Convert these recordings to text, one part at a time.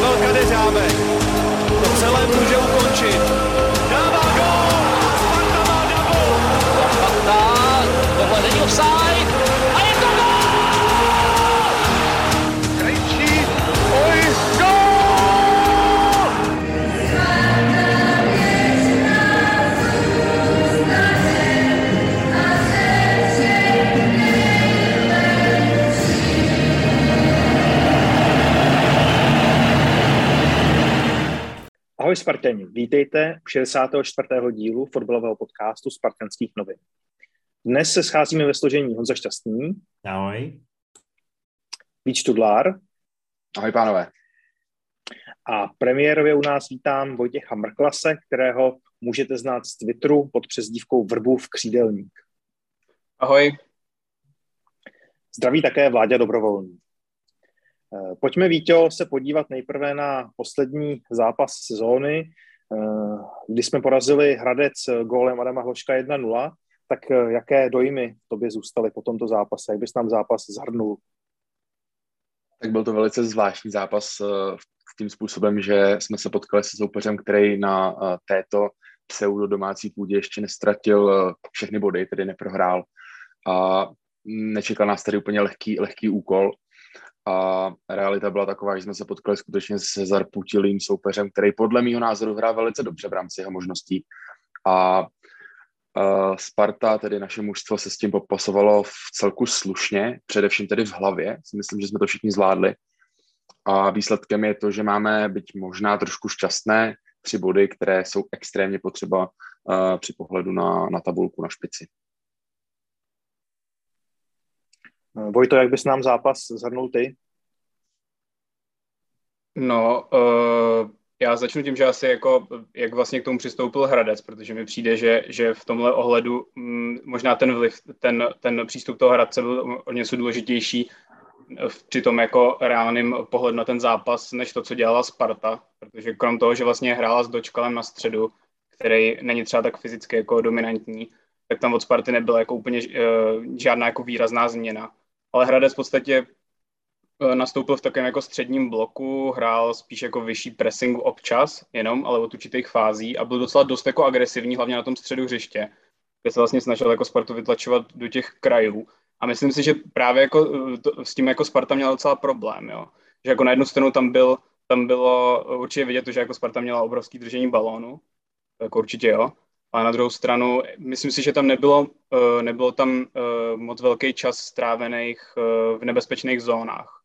Pavel Kadeřábek to celé může ukončit. Ahoj Spartani, vítejte u 64. dílu fotbalového podcastu Spartanských novin. Dnes se scházíme ve složení Honza Šťastný, Ahoj. Víč Tudlár Ahoj pánové. a premiérově u nás vítám Vojtěcha Mrklase, kterého můžete znát z Twitteru pod přezdívkou Vrbův křídelník. Ahoj. Zdraví také Vláďa Dobrovolný. Eh, Pojďme, Víťo, se podívat nejprve na poslední zápas sezóny, eh, kdy jsme porazili Hradec gólem Adama Hloška 1-0. Tak eh, jaké dojmy tobě zůstaly po tomto zápase? Jak bys nám zápas zhrnul? Tak byl to velice zvláštní zápas tím způsobem, že jsme se potkali se soupeřem, který na této pseudo domácí půdě ještě nestratil všechny body, tedy neprohrál. A nečekal nás tady úplně lehký, lehký úkol. A realita byla taková, že jsme se potkali skutečně se zarputilým soupeřem, který podle mého názoru hrál velice dobře v rámci jeho možností. A Uh, Sparta, tedy naše mužstvo, se s tím popasovalo v celku slušně, především tedy v hlavě. Myslím, že jsme to všichni zvládli. A výsledkem je to, že máme, byť možná trošku šťastné, tři body, které jsou extrémně potřeba uh, při pohledu na, na tabulku na špici. Vojto, jak bys nám zápas zhrnul ty? No, uh, já začnu tím, že asi jako, jak vlastně k tomu přistoupil Hradec, protože mi přijde, že, že v tomhle ohledu m, možná ten vliv, ten, ten přístup toho Hradce byl o něco důležitější v- při tom jako reálným pohledu na ten zápas, než to, co dělala Sparta, protože krom toho, že vlastně hrála s dočkalem na středu, který není třeba tak fyzicky jako dominantní, tak tam od Sparty nebyla jako úplně uh, žádná jako výrazná změna. Ale Hradec v podstatě Eh, nastoupil v takovém jako středním bloku, hrál spíš jako vyšší pressing občas, jenom, ale od určitých fází a byl docela dost jako agresivní, hlavně na tom středu hřiště, kde se vlastně snažil jako Spartu vytlačovat do těch krajů. A myslím si, že právě jako eh, to, s tím jako Sparta měla docela problém, jo. Že jako na jednu stranu tam byl, tam bylo určitě vidět to, že jako Sparta měla obrovský držení balónu, jako určitě jo, a na druhou stranu, myslím si, že tam nebylo, eh, nebylo tam moc velký čas strávených v nebezpečných zónách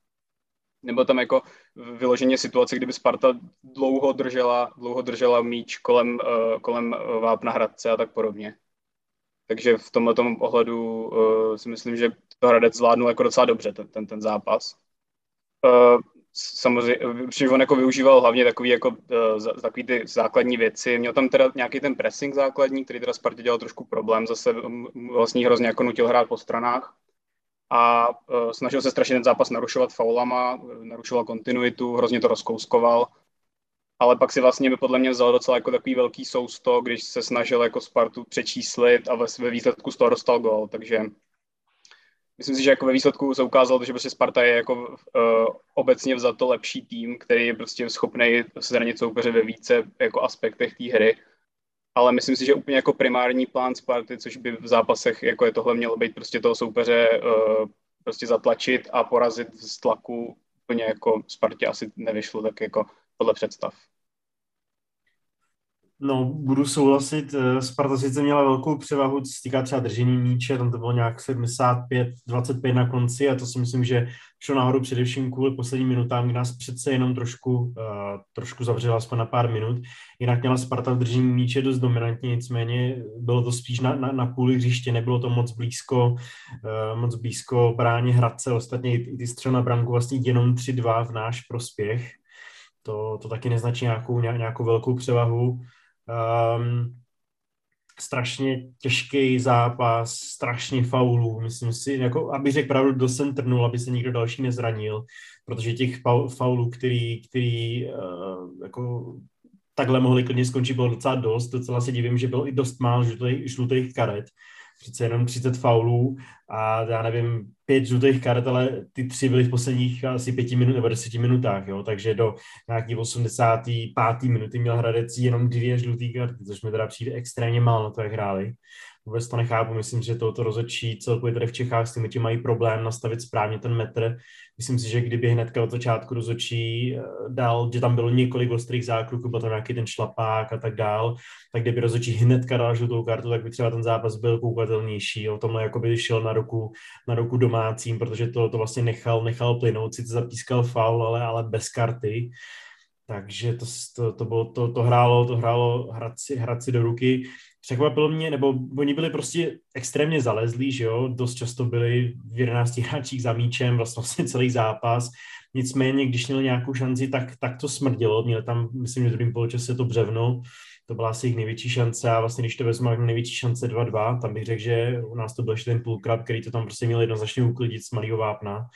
nebo tam jako vyloženě situace, kdyby Sparta dlouho držela, dlouho držela míč kolem, kolem Vápna Hradce a tak podobně. Takže v tomhle ohledu si myslím, že to Hradec zvládnul jako docela dobře ten, ten, ten zápas. Samozřejmě, protože on jako využíval hlavně takový, jako, uh, takový ty základní věci. Měl tam teda nějaký ten pressing základní, který teda Spartě dělal trošku problém. Zase vlastně hrozně jako nutil hrát po stranách a uh, snažil se strašně ten zápas narušovat faulama, narušoval kontinuitu, hrozně to rozkouskoval, ale pak si vlastně by podle mě vzal docela jako takový velký sousto, když se snažil jako Spartu přečíslit a ve, ve výsledku z toho dostal gol, takže myslím si, že jako ve výsledku se ukázalo, že prostě Sparta je jako uh, obecně vzato lepší tým, který je prostě schopný zranit soupeře ve více jako aspektech té hry ale myslím si, že úplně jako primární plán Sparty, což by v zápasech, jako je tohle, mělo být prostě toho soupeře uh, prostě zatlačit a porazit z tlaku, úplně jako Spartě asi nevyšlo tak jako podle představ. No, budu souhlasit. eh, Sparta sice měla velkou převahu, co se týká třeba držení míče, tam to bylo nějak 75-25 na konci a to si myslím, že šlo nahoru především kvůli posledním minutám, kdy nás přece jenom trošku, uh, trošku zavřela aspoň na pár minut. Jinak měla Sparta v držení míče dost dominantně, nicméně bylo to spíš na, na, na půli hřiště, nebylo to moc blízko, uh, moc blízko bráně Hradce, ostatně i, ty střel na branku vlastně jenom 3-2 v náš prospěch. To, to taky neznačí nějakou, nějakou velkou převahu. Um, strašně těžký zápas, strašně faulů, myslím si, jako, aby řekl pravdu, dost jsem trnul, aby se nikdo další nezranil, protože těch faulů, který, který uh, jako takhle mohli klidně skončit, bylo docela dost, docela se divím, že bylo i dost málo žlutých, žlutých karet, přece jenom 30 faulů a já nevím, pět žlutých karet, ale ty tři byly v posledních asi pěti minut nebo deseti minutách, jo, takže do nějaký 85. minuty měl Hradec jenom dvě žlutý karty, což mi teda přijde extrémně málo na to, jak hráli. Vůbec to nechápu, myslím, že toto rozhodčí celkově tady v Čechách s tím mají problém nastavit správně ten metr. Myslím si, že kdyby hnedka od začátku rozhodčí eh, dal, že tam bylo několik ostrých zákroků, byl tam nějaký ten šlapák a tak dál, tak kdyby rozhodčí hnedka dal žlutou kartu, tak by třeba ten zápas byl koukatelnější. O tomhle jako by šel na ruku, na ruku domácím, protože to, to vlastně nechal, nechal plynout, sice zapískal faul, ale, ale bez karty. Takže to, to, to, bylo, to, to hrálo, to hrálo hrát si do ruky. Překvapilo mě, nebo oni byli prostě extrémně zalezlí, že jo, dost často byli v 11 hráčích za míčem, vlastně, celý zápas, nicméně, když měli nějakou šanci, tak, tak to smrdilo, měli tam, myslím, že v druhém poločase to břevno, to byla asi jejich největší šance a vlastně, když to vezmu největší šance 2-2, tam bych řekl, že u nás to byl ještě ten půlkrát, který to tam prostě měl jednoznačně uklidit z malého vápna,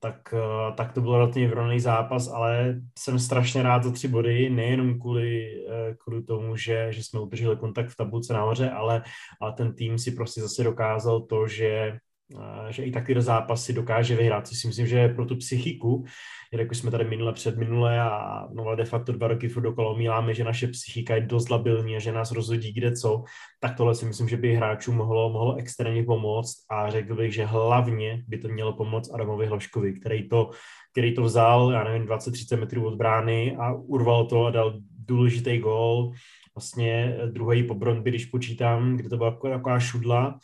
tak, eh, tak to byl relativně vyrovnaný zápas, ale jsem strašně rád za tři body, nejenom kvůli, eh, kvůli tomu, že, že jsme udrželi kontakt v tabulce nahoře, ale, ale ten tým si prostě zase dokázal to, že že i tak ty zápasy dokáže vyhrát, což si myslím, že pro tu psychiku, jak jsme tady minule před minule a no, de facto dva roky furt dokola omíláme, že naše psychika je dost labilní a že nás rozhodí kde co, tak tohle si myslím, že by hráčům mohlo, mohlo extrémně pomoct a řekl bych, že hlavně by to mělo pomoct Adamovi Hloškovi, který to, který to vzal, já nevím, 20-30 metrů od brány a urval to a dal důležitý gól, vlastně druhý po Brondby, když počítám, kde to byla taková šudla,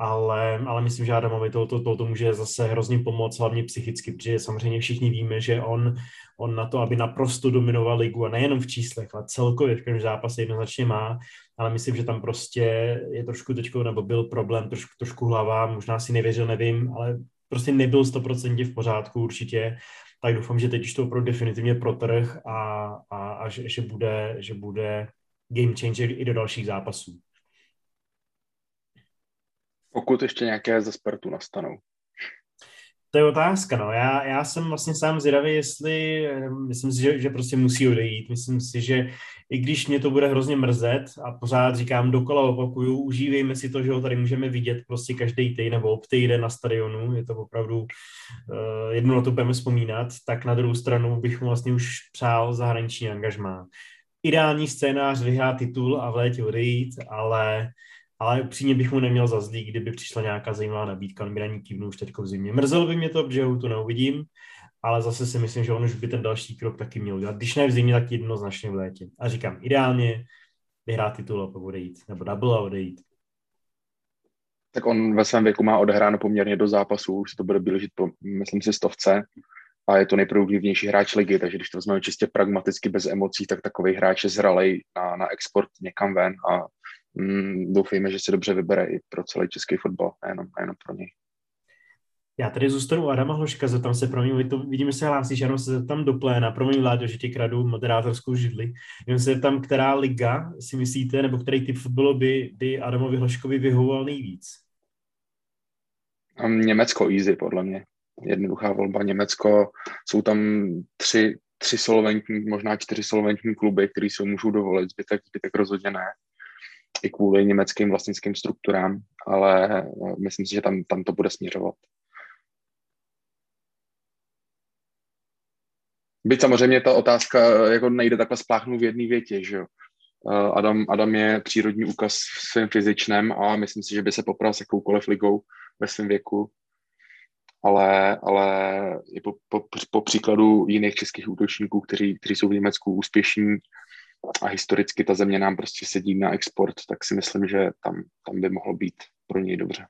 ale, ale myslím, že Adamovi to, to, to, to může zase hrozně pomoct, hlavně psychicky, protože samozřejmě všichni víme, že on, on na to, aby naprosto dominoval ligu, a nejenom v číslech, ale celkově v každém zápase jednoznačně má, ale myslím, že tam prostě je trošku teďko, nebo byl problém, trošku, trošku hlava, možná si nevěřil, nevím, ale prostě nebyl 100% v pořádku určitě, tak doufám, že teď už to opravdu definitivně protrh a, a, a že, že, bude, že bude game changer i do dalších zápasů. Pokud ještě nějaké ze Spartu nastanou. To je otázka, no. Já, já jsem vlastně sám zvědavý, jestli, eh, myslím si, že, že prostě musí odejít. Myslím si, že i když mě to bude hrozně mrzet a pořád říkám, dokola opakuju, užívejme si to, že ho tady můžeme vidět prostě každý týden nebo ob týden na stadionu, je to opravdu, uh, jednou na to budeme vzpomínat, tak na druhou stranu bych mu vlastně už přál zahraniční angažmá. Ideální scénář vyhrát titul a v létě odejít, ale ale upřímně bych mu neměl za zlý, kdyby přišla nějaká zajímavá nabídka, on by na ní kývnul už teď v zimě. Mrzelo by mě to, protože ho tu neuvidím, ale zase si myslím, že on už by ten další krok taky měl udělat. Když ne v zimě, tak jednoznačně v létě. A říkám, ideálně vyhrát titul a pak odejít, nebo double a odejít. Tak on ve svém věku má odehráno poměrně do zápasů, už se to bude blížit po, myslím si, stovce a je to nejproduktivnější hráč ligy, takže když to vezmeme čistě pragmaticky bez emocí, tak takový hráč je zralej na, na export někam ven a mm, doufejme, že si dobře vybere i pro celý český fotbal, nejenom, nejenom pro něj. Já tady zůstanu u Adama Hloška, zeptám se, pro mě, to, vidíme se hlásíš, jenom se zeptám do pléna, pro mě Vláďo, že ti kradu moderátorskou židli. Jenom se zeptám, která liga si myslíte, nebo který typ fotbalu by, by Adamovi Hloškovi vyhovoval nejvíc? Německo easy, podle mě. Jednoduchá volba Německo. Jsou tam tři, tři solventní, možná čtyři solventní kluby, který se můžou dovolit, zbytek, zbytek rozhodně ne i kvůli německým vlastnickým strukturám, ale eh, myslím si, že tam, tam to bude směřovat. Byť samozřejmě ta otázka eh, jako nejde takhle spláchnout v jedné větě, že jo. Eh, Adam, Adam je přírodní úkaz v svém fyzičném a myslím si, že by se popral s jakoukoliv ligou ve svém věku. Ale, ale i po, po, po příkladu jiných českých útočníků, kteří, kteří jsou v Německu úspěšní, a historicky ta země nám prostě sedí na export, tak si myslím, že tam, tam by mohlo být pro něj dobře.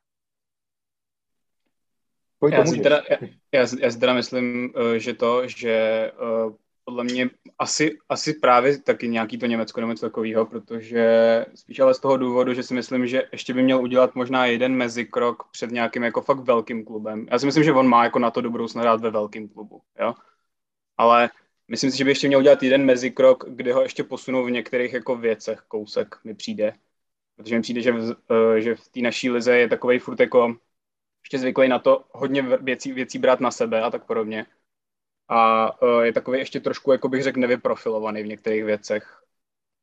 já, si teda, já, já, já si teda myslím, eh, že to, že eh, podle mě asi, asi právě taky nějaký to Německo nebo něco takového, protože spíš ale z toho důvodu, že si myslím, že ještě by měl udělat možná jeden mezikrok před nějakým jako fakt velkým klubem. Já si myslím, že on má jako na to do budoucna hrát ve velkém klubu, jo. Ale Myslím si, že by ještě měl udělat jeden mezikrok, kde ho ještě posunou v některých jako věcech, kousek mi přijde. Protože mi přijde, že v, eh, že v té naší lize je takový furt jako ještě zvyklý na to hodně věcí, věcí brát na sebe a tak podobně. A eh, je takový ještě trošku, jako bych řekl, nevyprofilovaný v některých věcech.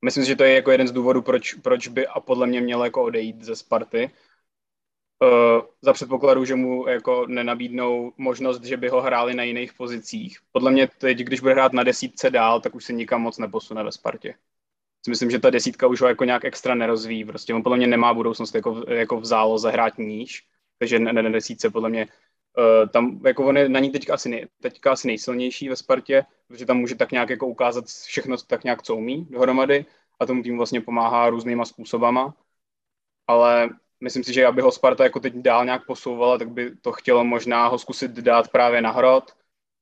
Myslím si, že to je jako jeden z důvodů, proč, proč by a podle mě měl jako odejít ze Sparty. Uh, za předpokladu, že mu jako nenabídnou možnost, že by ho hráli na jiných pozicích. Podle mě teď, když bude hrát na desítce dál, tak už se nikam moc neposune ve Spartě. Myslím, že ta desítka už ho jako nějak extra nerozvíjí. Prostě on podle mě nemá budoucnost jako, jako v záloze hrát níž, takže na, na desítce podle mě uh, tam, jako on je na ní teďka asi, nej, teďka asi nejsilnější ve Spartě, protože tam může tak nějak jako ukázat všechno tak nějak, co umí dohromady a tomu tým vlastně pomáhá různýma způsobama. Ale myslím si, že aby ho Sparta jako teď dál nějak posouvala, tak by to chtělo možná ho zkusit dát právě na hrot,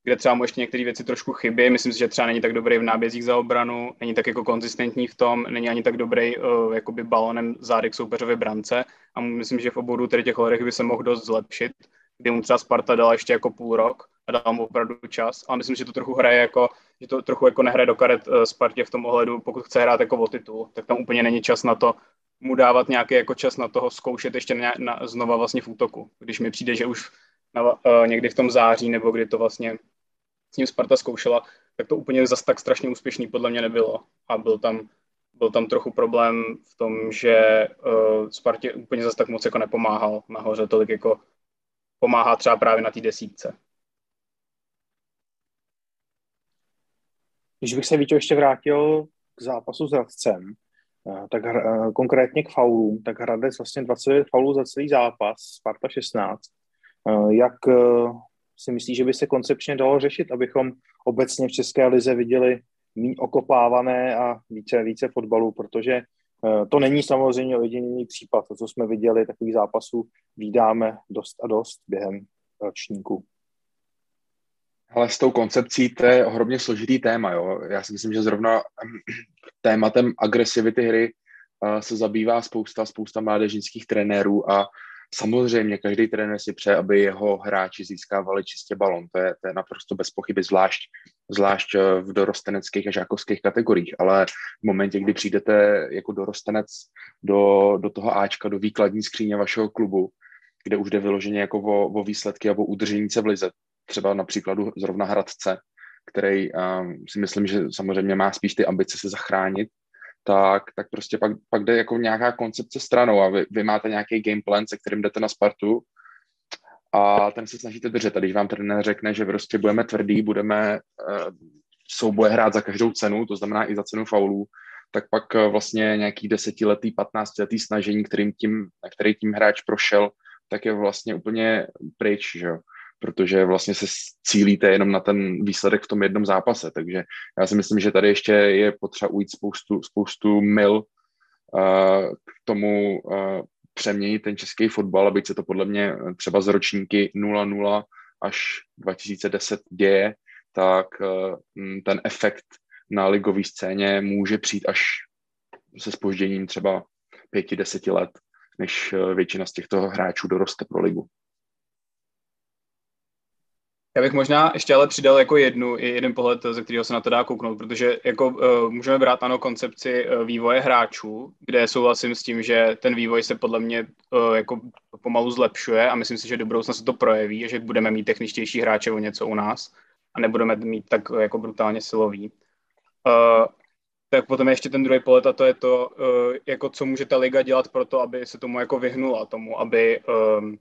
kde třeba mu ještě některé věci trošku chybí. Myslím si, že třeba není tak dobrý v nábězích za obranu, není tak jako konzistentní v tom, není ani tak dobrý uh, jakoby balonem zádek soupeřově brance a myslím, že v oboru tedy těch horech by se mohl dost zlepšit, kdy mu třeba Sparta dala ještě jako půl rok a dala mu opravdu čas, ale myslím, že to trochu hraje jako, že to trochu jako nehraje do karet uh, Spartě v tom ohledu, pokud chce hrát jako o titul, tak tam úplně není čas na to mu dávat nějaký jako čas na toho zkoušet ještě na, na, znova vlastně v útoku. Když mi přijde, že už na, uh, někdy v tom září, nebo kdy to vlastně s ním Sparta zkoušela, tak to úplně zas tak strašně úspěšný podle mě nebylo. A byl tam, byl tam trochu problém v tom, že uh, Spartě úplně zas tak moc jako nepomáhal nahoře, tolik jako pomáhá třeba právě na té desítce. Když bych se víc ještě vrátil k zápasu s Hradcem, eh, tak uh, konkrétně k faulům, tak Hradec vlastně 29 faulů za celý zápas, Sparta 16. Uh, jak uh, si myslí, že by se koncepčně dalo řešit, abychom obecně v České lize viděli méně okopávané a více, více fotbalu, protože eh, to není samozřejmě jediný případ. To, co jsme viděli, takových zápasů vydáme dost a dost během ročníku. Ale s tou koncepcí to je ohromně složitý téma. Jo? Já si myslím, že zrovna tématem agresivity hry eh, se zabývá spousta, spousta mládežnických trenérů a Samozřejmě každý trenér si přeje, aby jeho hráči získávali čistě balon. To je, to je naprosto bez pochyby, zvlášť, zvlášť eh, v dorosteneckých a žákovských kategoriích. Ale v momentě, kdy přijdete jako dorostenec do, do toho Ačka, do výkladní skříně vašeho klubu, kde už jde vyloženě jako o, o výsledky a o udržení se v lize, třeba na příkladu zrovna Hradce, který um, si myslím, že samozřejmě má spíš ty ambice se zachránit, tak, tak prostě pak, pak jde jako nějaká koncepce stranou a vy, vy máte nějaký game plan, se kterým jdete na Spartu a ten se snažíte držet. A když vám trenér řekne, že prostě budeme tvrdý, budeme uh, souboje hrát za každou cenu, to znamená i za cenu faulů, tak pak uh, vlastně nějaký desetiletý, patnáctiletý snažení, kterým tím, který tím hráč prošel, tak je vlastně úplně pryč, že jo protože vlastně se cílíte jenom na ten výsledek v tom jednom zápase. Takže já si myslím, že tady ještě je potřeba ujít spoustu, spoustu mil uh, k tomu uh, přeměnit ten český fotbal, aby se to podle mě třeba z ročníky 0-0 až 2010 děje, tak ten efekt na ligové scéně může přijít až se spožděním třeba pěti, deseti let, než většina z těchto hráčů doroste pro ligu. Já bych možná ještě ale přidal jako jednu, jeden pohled, ze kterého se na to dá kouknout, protože jako uh, můžeme brát ano koncepci uh, vývoje hráčů, kde souhlasím s tím, že ten vývoj se podle mě uh, jako pomalu zlepšuje a myslím si, že do budoucna se to projeví, že budeme mít techničtější hráče o něco u nás a nebudeme mít tak uh, jako brutálně silový. Uh, tak potom je ještě ten druhý pohled a to je to, uh, jako co může ta liga dělat pro to, aby se tomu jako vyhnula tomu, aby um,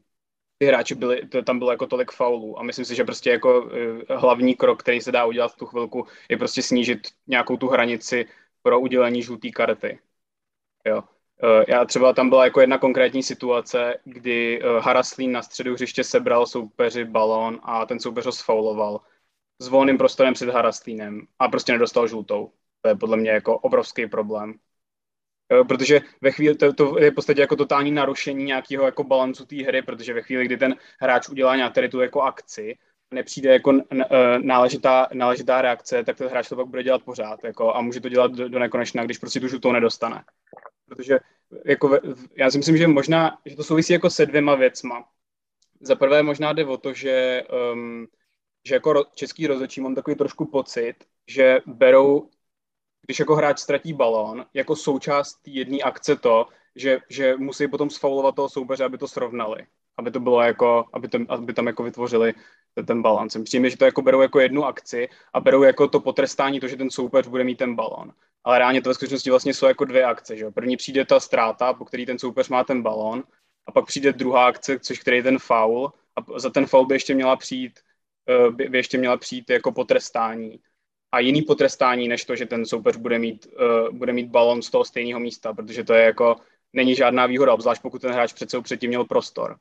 ty hráči byli, to, tam bylo jako tolik faulů a myslím si, že prostě jako uh, hlavní krok, který se dá udělat v tu chvilku, je prostě snížit nějakou tu hranici pro udělení žluté karty. Jo. Uh, já třeba tam byla jako jedna konkrétní situace, kdy uh, Haraslín na středu hřiště sebral soupeři balón a ten soupeř ho sfauloval s volným prostorem před Haraslínem a prostě nedostal žlutou. To je podle mě jako obrovský problém. Eh, protože ve chvíli, to, to je v podstatě jako totální narušení nějakého jako balancu té hry, protože ve chvíli, kdy ten hráč udělá nějakou tu jako akci, nepřijde jako eh, náležitá, náležitá reakce, tak ten hráč to pak bude dělat pořád jako, a může to dělat do, do nekonečna, když prostě tu žlutou nedostane. Protože jako, já si myslím, že možná, že to souvisí jako se dvěma věcma. Za prvé možná jde o to, že, um, že jako český rozhodčí mám takový trošku pocit, že berou když jako hráč ztratí balón, jako součást jedné akce to, že, že musí potom sfaulovat toho soupeře, aby to srovnali. Aby to bylo jako, aby, tam, aby tam jako vytvořili ten balans. Přijím, že to jako berou jako jednu akci a berou jako to potrestání to, že ten soupeř bude mít ten balón. ale reálně to ve skutečnosti vlastně jsou jako dvě akce. Že? První přijde ta ztráta, po který ten soupeř má ten balón, a pak přijde druhá akce, což který je ten foul, a za ten foul by ještě měla přijít, eh, by ještě měla přijít jako potrestání. A jiný potrestání, než to, že ten soupeř bude mít, uh, bude mít balon z toho stejného místa, protože to je jako, není žádná výhoda, obzvlášť pokud ten hráč sebou předtím měl prostor.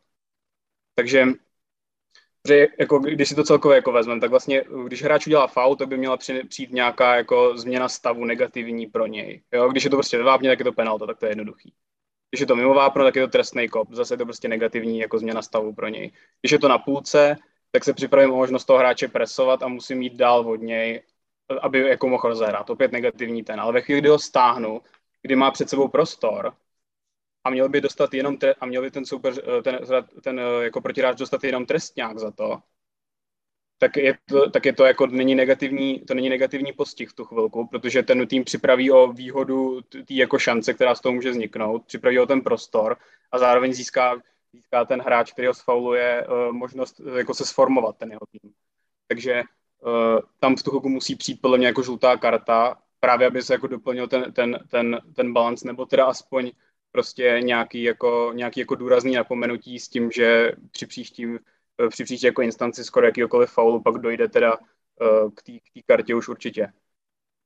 Takže že jako, když si to celkově jako vezmeme, tak vlastně, když hráč udělá faul, tak by měla přijít nějaká jako změna stavu negativní pro něj. Jo? Když je to prostě vápně, tak je to penalta, tak to je jednoduchý. Když je to mimo vápno, tak je to trestný kop. Zase je to prostě negativní jako změna stavu pro něj. Když je to na půlce, tak se připravím o možnost toho hráče presovat a musím jít dál od něj, aby jako mohl rozehrát. Opět negativní ten. Ale ve chvíli, kdy ho stáhnu, kdy má před sebou prostor, a měl by dostat jenom tre- a měl by ten soupeř, eh, ten, ten eh, jako protiráč dostat jenom trestňák za to, tak je to, tak je to jako není negativní, to není negativní postih v tu chvilku, protože ten tým připraví o výhodu té jako šance, která z toho může vzniknout, připraví o ten prostor a zároveň získá, získá ten hráč, který ho sfauluje, uh, možnost jako se sformovat ten jeho tým. Takže tam v tu chvilku musí přijít podle mě jako žlutá karta, právě aby se jako doplnil ten, ten, ten, ten balans, nebo teda aspoň prostě nějaký jako, nějaký jako důrazný napomenutí s tím, že při příštím eh, při příští jako instanci skoro jakýkoliv faulu pak dojde teda uh, k té kartě už určitě.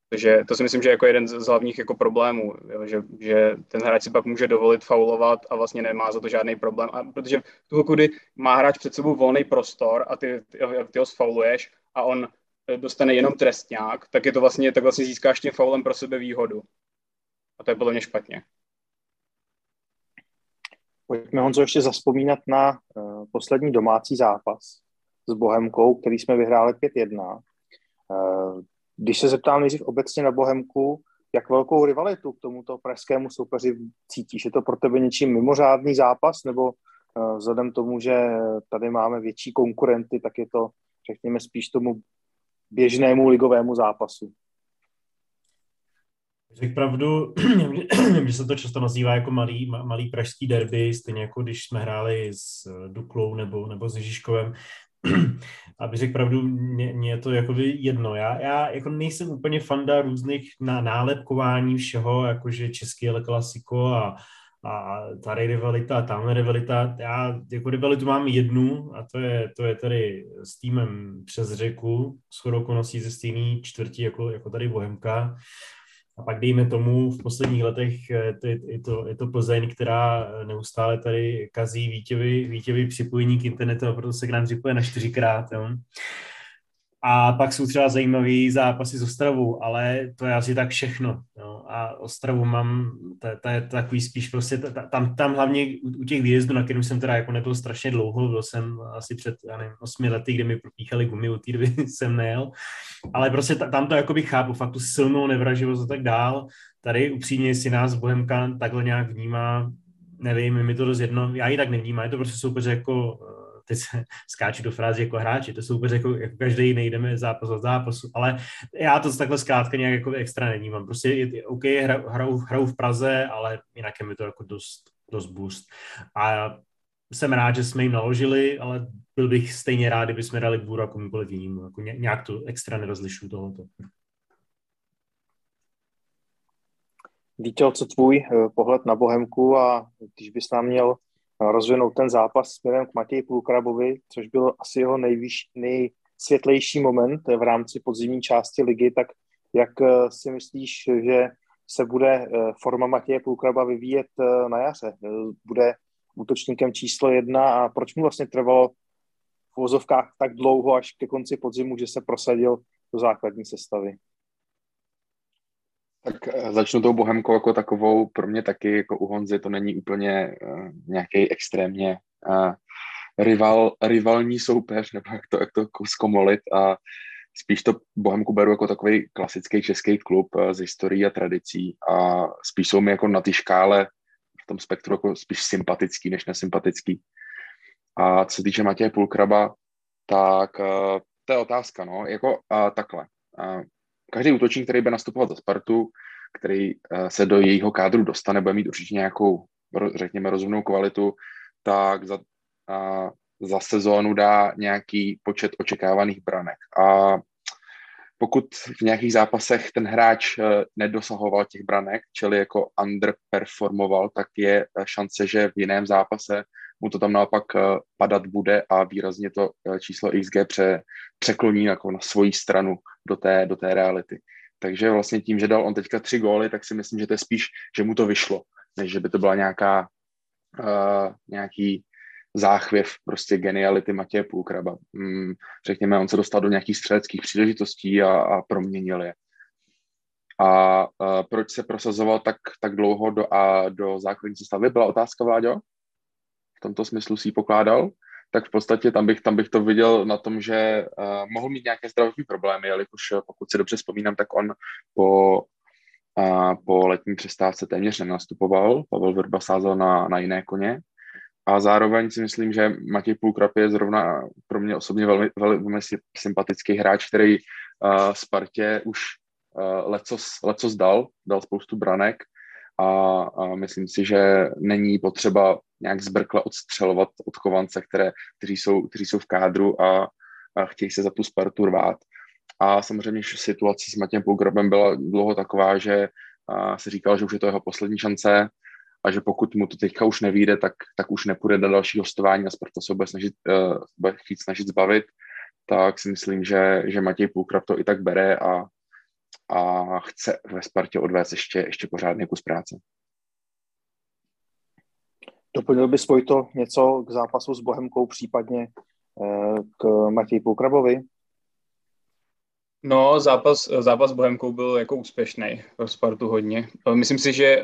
Takže to si myslím, že je jako jeden z hlavních jako problémů, jo, že, že ten hráč si pak může dovolit faulovat a vlastně nemá za to žádný problém. A protože v tu kdy má hráč před sebou volný prostor a ty, ty, ty ho sfauluješ a on eh, dostane jenom trestňák, tak je to vlastně, tak vlastně získáš tím faulem pro sebe výhodu. A to je podle mě špatně. Pojďme, Honzo, ještě zaspomínat na uh, poslední domácí zápas s Bohemkou, který jsme vyhráli 5-1. Uh, eh, když se zeptám nejdřív obecně na Bohemku, jak velkou rivalitu k tomuto pražskému soupeři cítíš? Je to pro tebe něčím mimořádný zápas, nebo uh, vzhledem tomu, že tady máme větší konkurenty, tak je to, řekněme, spíš tomu běžnému ligovému zápasu? Řekl pravdu, že se to často nazývá jako malý, malý pražský derby, stejně jako když jsme hráli s Duklou nebo, nebo s Ježíškovem. Aby řekl pravdu, mě je to jakoby jedno. Já, já jako nejsem úplně fanda různých na, nálepkování všeho, jakože český je klasiko a, a tady rivalita, tamhle rivalita. Já jako rivalitu mám jednu a to je, to je tady s týmem přes řeku, s chodou ze stejný čtvrtí jako, jako tady Bohemka. A pak dejme tomu, v posledních letech eh, to je, je, to, je to Plzeň, která neustále tady kazí Vítěvi, Vítěvi připojení k internetu a proto se k nám připoje na čtyřikrát. Jo. A pak jsou třeba zajímavý zápasy s Ostravou, ale to je asi tak všechno. Jo. A Ostravu mám, to, to je takový spíš prostě, tam, tam hlavně u, u těch výjezdů, na kterým jsem teda jako nebyl strašně dlouho, byl jsem asi před, já nevím, osmi lety, kdy mi propíchali gumy, od té doby jsem nejel. Ale prostě tam to jakoby chápu, fakt tu silnou nevraživost a tak dál. Tady upřímně si nás Bohemka takhle nějak vnímá, nevím, mi to dost jedno, já ji tak nevnímám, je to prostě soupeř jako teď se skáču do fráze jako hráči, to soupeř jako, jako každý nejdeme zápas od zápasu, ale já to takhle zkrátka nějak jako extra mám. Prostě je, OK, hrajou, hrajou, v Praze, ale jinak je mi to jako dost, dost boost. A jsem rád, že jsme jim naložili, ale byl bych stejně rád, kdyby jsme dali bůru komukoliv jinému. Jako nějak to extra nerozlišuju tohoto. Víte, co tvůj eh, pohled na Bohemku a když bys nám měl rozvinout ten zápas směrem k Matěji Půlkrabovi, což byl asi jeho nejvyš, nejsvětlejší moment v rámci podzimní části ligy, tak jak eh, si myslíš, že se bude eh, forma Matěje Půlkraba vyvíjet eh, na jaře? Bude útočníkem číslo jedna a proč mu vlastně trvalo v vozovkách tak dlouho až ke konci podzimu, že se prosadil do základní sestavy? Tak eh, začnu tou Bohemkou jako takovou. Pro mě taky jako u Honzy to není úplně uh, nějaký extrémně uh, rival, rivalní soupeř, nebo jak to, jak to zkomolit. A spíš to Bohemku beru jako takový klasický český klub uh, z historií a tradicí. A spíš jsou mi jako na té škále v tom spektru jako spíš sympatický než nesympatický. A co se týče Matěje Pulkraba, tak uh, to je otázka, no, jako uh, takhle. Uh, každý útočník, který bude nastupovat za Spartu, který eh, se do jejího kádru dostane, bude mít určitě nějakou, řekněme, rozumnou kvalitu, tak za, za sezónu dá nějaký počet očekávaných branek. A pokud v nějakých zápasech ten hráč eh, nedosahoval těch branek, čili jako underperformoval, tak je eh, šance, že v jiném zápase mu to tam naopak padat bude a výrazně to číslo XG pře, překloní jako na svoji stranu do té, do té reality. Takže vlastně tím, že dal on teďka tři góly, tak si myslím, že to je spíš, že mu to vyšlo, než že by to byla nějaká uh, nějaký záchvěv prostě geniality Matěje Půlkraba. Hmm, řekněme, on se dostal do nějakých střeleckých příležitostí a, a proměnil je. A uh, proč se prosazoval tak, tak dlouho do, a do základní sestavy? Byla otázka, Vláďo? V tomto smyslu si ji pokládal? Tak v podstatě tam bych, tam bych to viděl na tom, že uh, mohl mít nějaké zdravotní problémy, jelikož eh, pokud si dobře vzpomínám, tak on po, uh, po letní přestávce téměř nenastupoval. Pavel Vrba sázel na, na jiné koně. A zároveň si myslím, že Matěj Půlkrap je zrovna pro mě osobně velmi, velmi, sympatický hráč, který uh, Spartě už uh, lecos, lecos dal, dal spoustu branek a, a myslím si, že není potřeba nějak zbrkle odstřelovat od chovance, které, kteří, jsou, kteří jsou v kádru a, a chtějí se za tu Spartu rvát. A samozřejmě že situace s Matějem Pulgrobem byla dlouho taková, že a, se říkal, že už je to jeho poslední šance a že pokud mu to teďka už nevíde, tak, tak už nepůjde do další hostování a Sparta se bude, snažit, uh, bude chtít snažit zbavit, tak si myslím, že, že Matěj Půlkrab to i tak bere a, a chce ve Spartě odvést ještě, ještě pořádný kus práce. Doplnil by to něco k zápasu s Bohemkou, případně eh, k Matěji Poukrabovi? No, zápas, zápas s Bohemkou byl jako úspěšný pro Spartu hodně. Myslím si, že eh,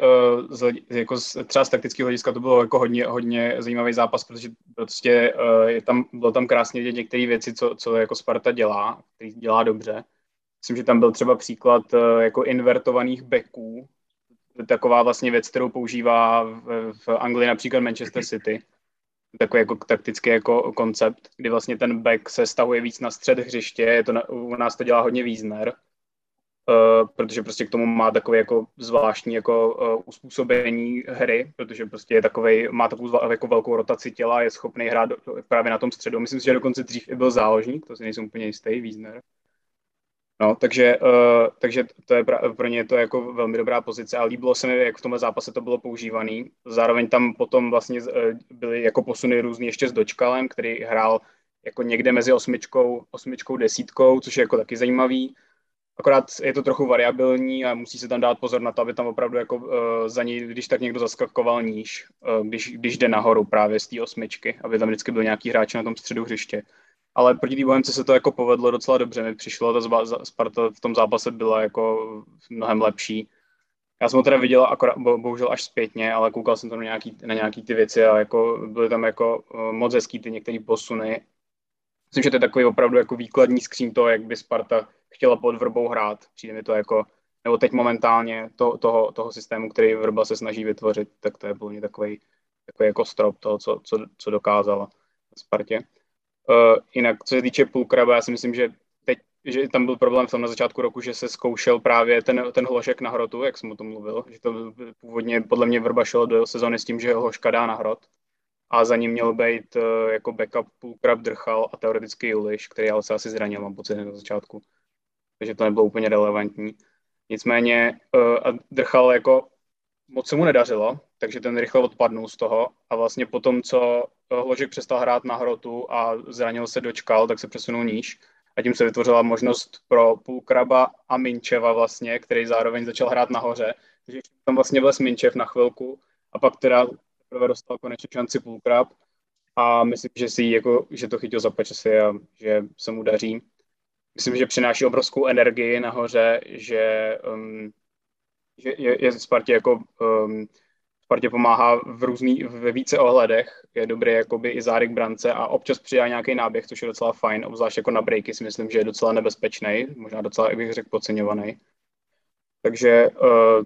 z, jako z, třeba z taktického hlediska to bylo jako hodně, hodně zajímavý zápas, protože prostě eh, je tam, bylo tam krásně vidět některé věci, co, co jako Sparta dělá, který dělá dobře. Myslím, že tam byl třeba příklad jako invertovaných backů, taková vlastně věc, kterou používá v, Anglii například Manchester City. Takový jako taktický jako koncept, kdy vlastně ten back se stahuje víc na střed hřiště, je to na, u nás to dělá hodně Wiesner, Uh, protože prostě k tomu má takový jako zvláštní jako uh, uspůsobení hry, protože prostě je takový, má takovou jako velkou rotaci těla, je schopný hrát do, právě na tom středu. Myslím si, že dokonce dřív i byl záložník, to si nejsem úplně jistý, Wiesner. No, takže, uh, takže to je pra, pro ně to jako velmi dobrá pozice a líbilo se mi, jak v tomhle zápase to bylo používaný. Zároveň tam potom vlastně uh, byly jako posuny různý ještě s Dočkalem, který hrál jako někde mezi osmičkou, osmičkou, desítkou, což je jako taky zajímavý. Akorát je to trochu variabilní a musí se tam dát pozor na to, aby tam opravdu jako uh, za ní, když tak někdo zaskakoval níž, uh, když, když jde nahoru právě z té osmičky, aby tam vždycky byl nějaký hráč na tom středu hřiště ale proti té Bohemce se to jako povedlo docela dobře. Mi přišlo, ta Sparta v tom zápase byla jako mnohem lepší. Já jsem ho teda viděl akorát, bohužel až zpětně, ale koukal jsem tam na nějaký, na nějaký ty věci a jako byly tam jako uh, moc hezký ty některé posuny. Myslím, že to je takový opravdu jako výkladní skřín toho, jak by Sparta chtěla pod Vrbou hrát. Přijde mi to jako, nebo teď momentálně to, toho, toho systému, který Vrba se snaží vytvořit, tak to je plně takový, takový jako strop toho, co, co, co dokázala Spartě. Uh, jinak, co se týče půlkraba, já si myslím, že teď, že tam byl problém v tom na začátku roku, že se zkoušel právě ten, ten hložek na hrotu, jak jsem o tom mluvil, že to původně podle mě Vrba šel do sezóny s tím, že hložka dá na hrot a za ním měl být uh, jako backup půlkrab Drchal a teoreticky Juliš, který ale se asi zranil, mám pocit na začátku. Takže to nebylo úplně relevantní. Nicméně uh, a Drchal jako moc se mu nedařilo, takže ten rychle odpadnul z toho a vlastně po tom, co Hložek přestal hrát na hrotu a zranil se dočkal, tak se přesunul níž a tím se vytvořila možnost pro Půlkraba a Minčeva vlastně, který zároveň začal hrát nahoře. Takže tam vlastně byl Minčev na chvilku a pak teda teprve dostal konečně šanci Půlkrab a myslím, že si jako, že to chytil za časy a že se mu daří. Myslím, že přináší obrovskou energii nahoře, že, um, že je, je Spartě jako um, Spartě pomáhá v různý, ve více ohledech, je dobrý jakoby i zárik brance a občas přidá nějaký náběh, což je docela fajn, obzvlášť jako na breaky si myslím, že je docela nebezpečný, možná docela, i bych řekl, podceňovaný. Takže uh,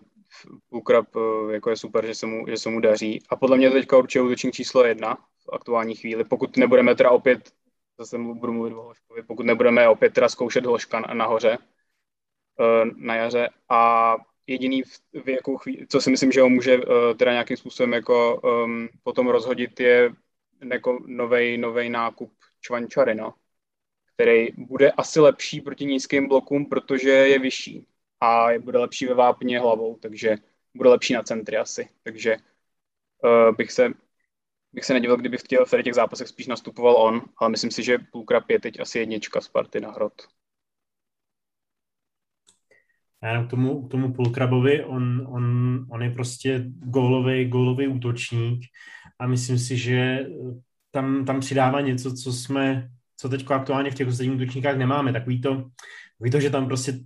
Ukrab uh, jako je super, že se, mu, že se mu daří. A podle mě teďka určitě útočník číslo jedna v aktuální chvíli, pokud nebudeme teda opět, zase budu mluvit o Hloškovi, pokud nebudeme opět teda zkoušet Hloška nahoře, uh, na jaře a jediný, v, jakou chvíli, co si myslím, že ho může uh, teda nějakým způsobem jako um, potom rozhodit, je jako novej, novej nákup Čvančary, no, který bude asi lepší proti nízkým blokům, protože je vyšší a bude lepší ve vápně hlavou, takže bude lepší na centry asi. Takže uh, bych se bych se nedivil, kdyby v těch, v těch zápasech spíš nastupoval on, ale myslím si, že Půlkrab je teď asi jednička Sparty na hrot. Já jenom k tomu, k tomu Pulkrabovi, on, on, on je prostě gólový, gólový útočník a myslím si, že tam, tam přidává něco, co jsme, co teď aktuálně v těch ostatních útočníkách nemáme. Takový to, takový to, že tam prostě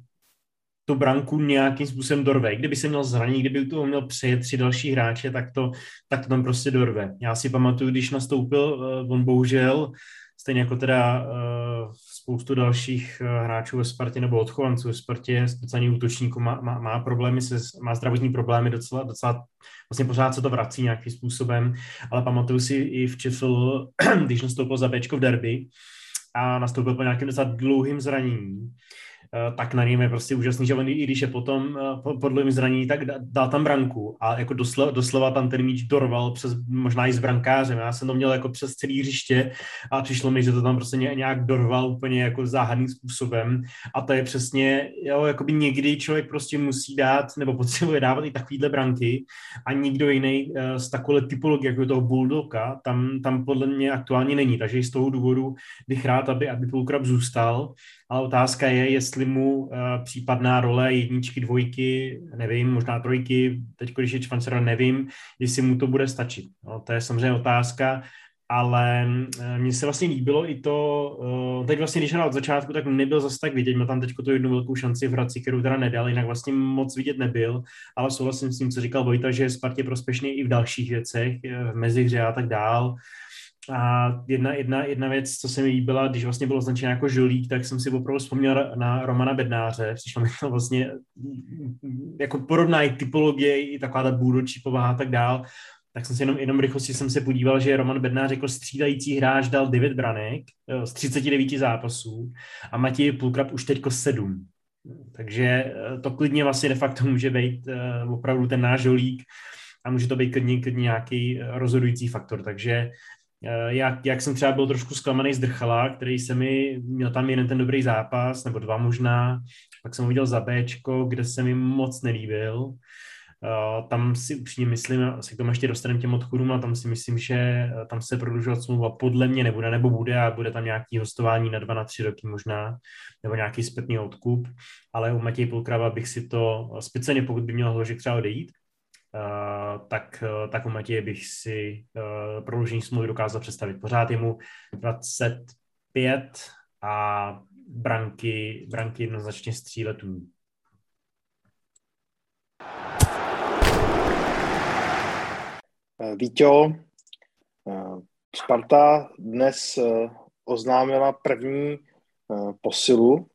tu branku nějakým způsobem dorve. Kdyby se měl zranit, kdyby tu měl přejet tři další hráče, tak to, tak to tam prostě dorve. Já si pamatuju, když nastoupil, uh, on bohužel, stejně jako teda uh, spoustu dalších uh, hráčů ve Spartě nebo odchovanců ve Spartě, speciálně útočníků, má, má, má, problémy se, má zdravotní problémy docela, docela, vlastně pořád se to vrací nějakým způsobem, ale pamatuju si i v Čefl, když nastoupil za Bčko v derby, a nastoupil po nějakém docela dlouhým zranění, Eh, tak na něm je prostě úžasný, že on i když je potom eh, podle zranění, tak dal tam branku a jako doslova, doslova tam ten míč dorval přes možná i s brankářem. Já jsem to měl jako přes celý hřiště a přišlo mi, že to tam prostě nějak dorval úplně jako záhadným způsobem a to je přesně, jo, jakoby někdy člověk prostě musí dát nebo potřebuje dávat i takovýhle branky a nikdo jiný eh, z takové typologie, jako toho bulldoga, tam, tam podle mě aktuálně není. Takže z toho důvodu bych rád, aby, aby Pulkrab zůstal ale otázka je, jestli mu uh, případná role jedničky, dvojky, nevím, možná trojky, teď když je čvancera, nevím, jestli mu to bude stačit. No, to je samozřejmě otázka, ale uh, mně se vlastně líbilo i to, uh, teď vlastně, když hrál od začátku, tak nebyl zase tak vidět, měl tam teď tu jednu velkou šanci v Hradci, kterou teda nedal, jinak vlastně moc vidět nebyl, ale souhlasím s tím, co říkal Vojta, že je Spartě prospěšný i v dalších věcech, v mezihře a tak dál. A jedna, jedna, jedna věc, co se mi líbila, když vlastně bylo označeno jako žolík, tak jsem si opravdu vzpomněl na Romana Bednáře. Přišlo mi to vlastně jako podobná i typologie, i taková ta bůdočí povaha a tak dál. Tak jsem si jenom, jenom rychlosti jsem se podíval, že Roman Bednář jako střídající hráč dal 9 branek z 39 zápasů a Matěj Pulkrab už teďko 7. Takže eh, to klidně vlastně de facto může být uh, opravdu ten náš žolík a může to být klidně, klidně nějaký eh, rozhodující faktor. Takže Eh, jak, jak jsem třeba byl trošku zklamaný z Drchala, který se mi, měl tam jeden ten dobrý zápas, nebo dva možná, pak jsem ho viděl za Bčko, kde se mi moc nelíbil. Uh, tam si upřímně myslím, asi k tomu ještě dostaneme těm odchodům, a tam si myslím, že eh, tam se prodlužovat smlouva podle mě nebude, nebo bude a bude tam nějaký hostování na dva, na tři roky možná, nebo nějaký zpětný odkup, ale u Matěj Pulkrava bych si to, speciálně pokud by měl Hložek třeba odejít, Uh, tak, uh, tak u Matěje bych si uh, prodloužení smlouvy dokázal představit. Pořád je mu 25 a branky, branky jednoznačně střílet umí. Víťo, Sparta dnes oznámila první posilu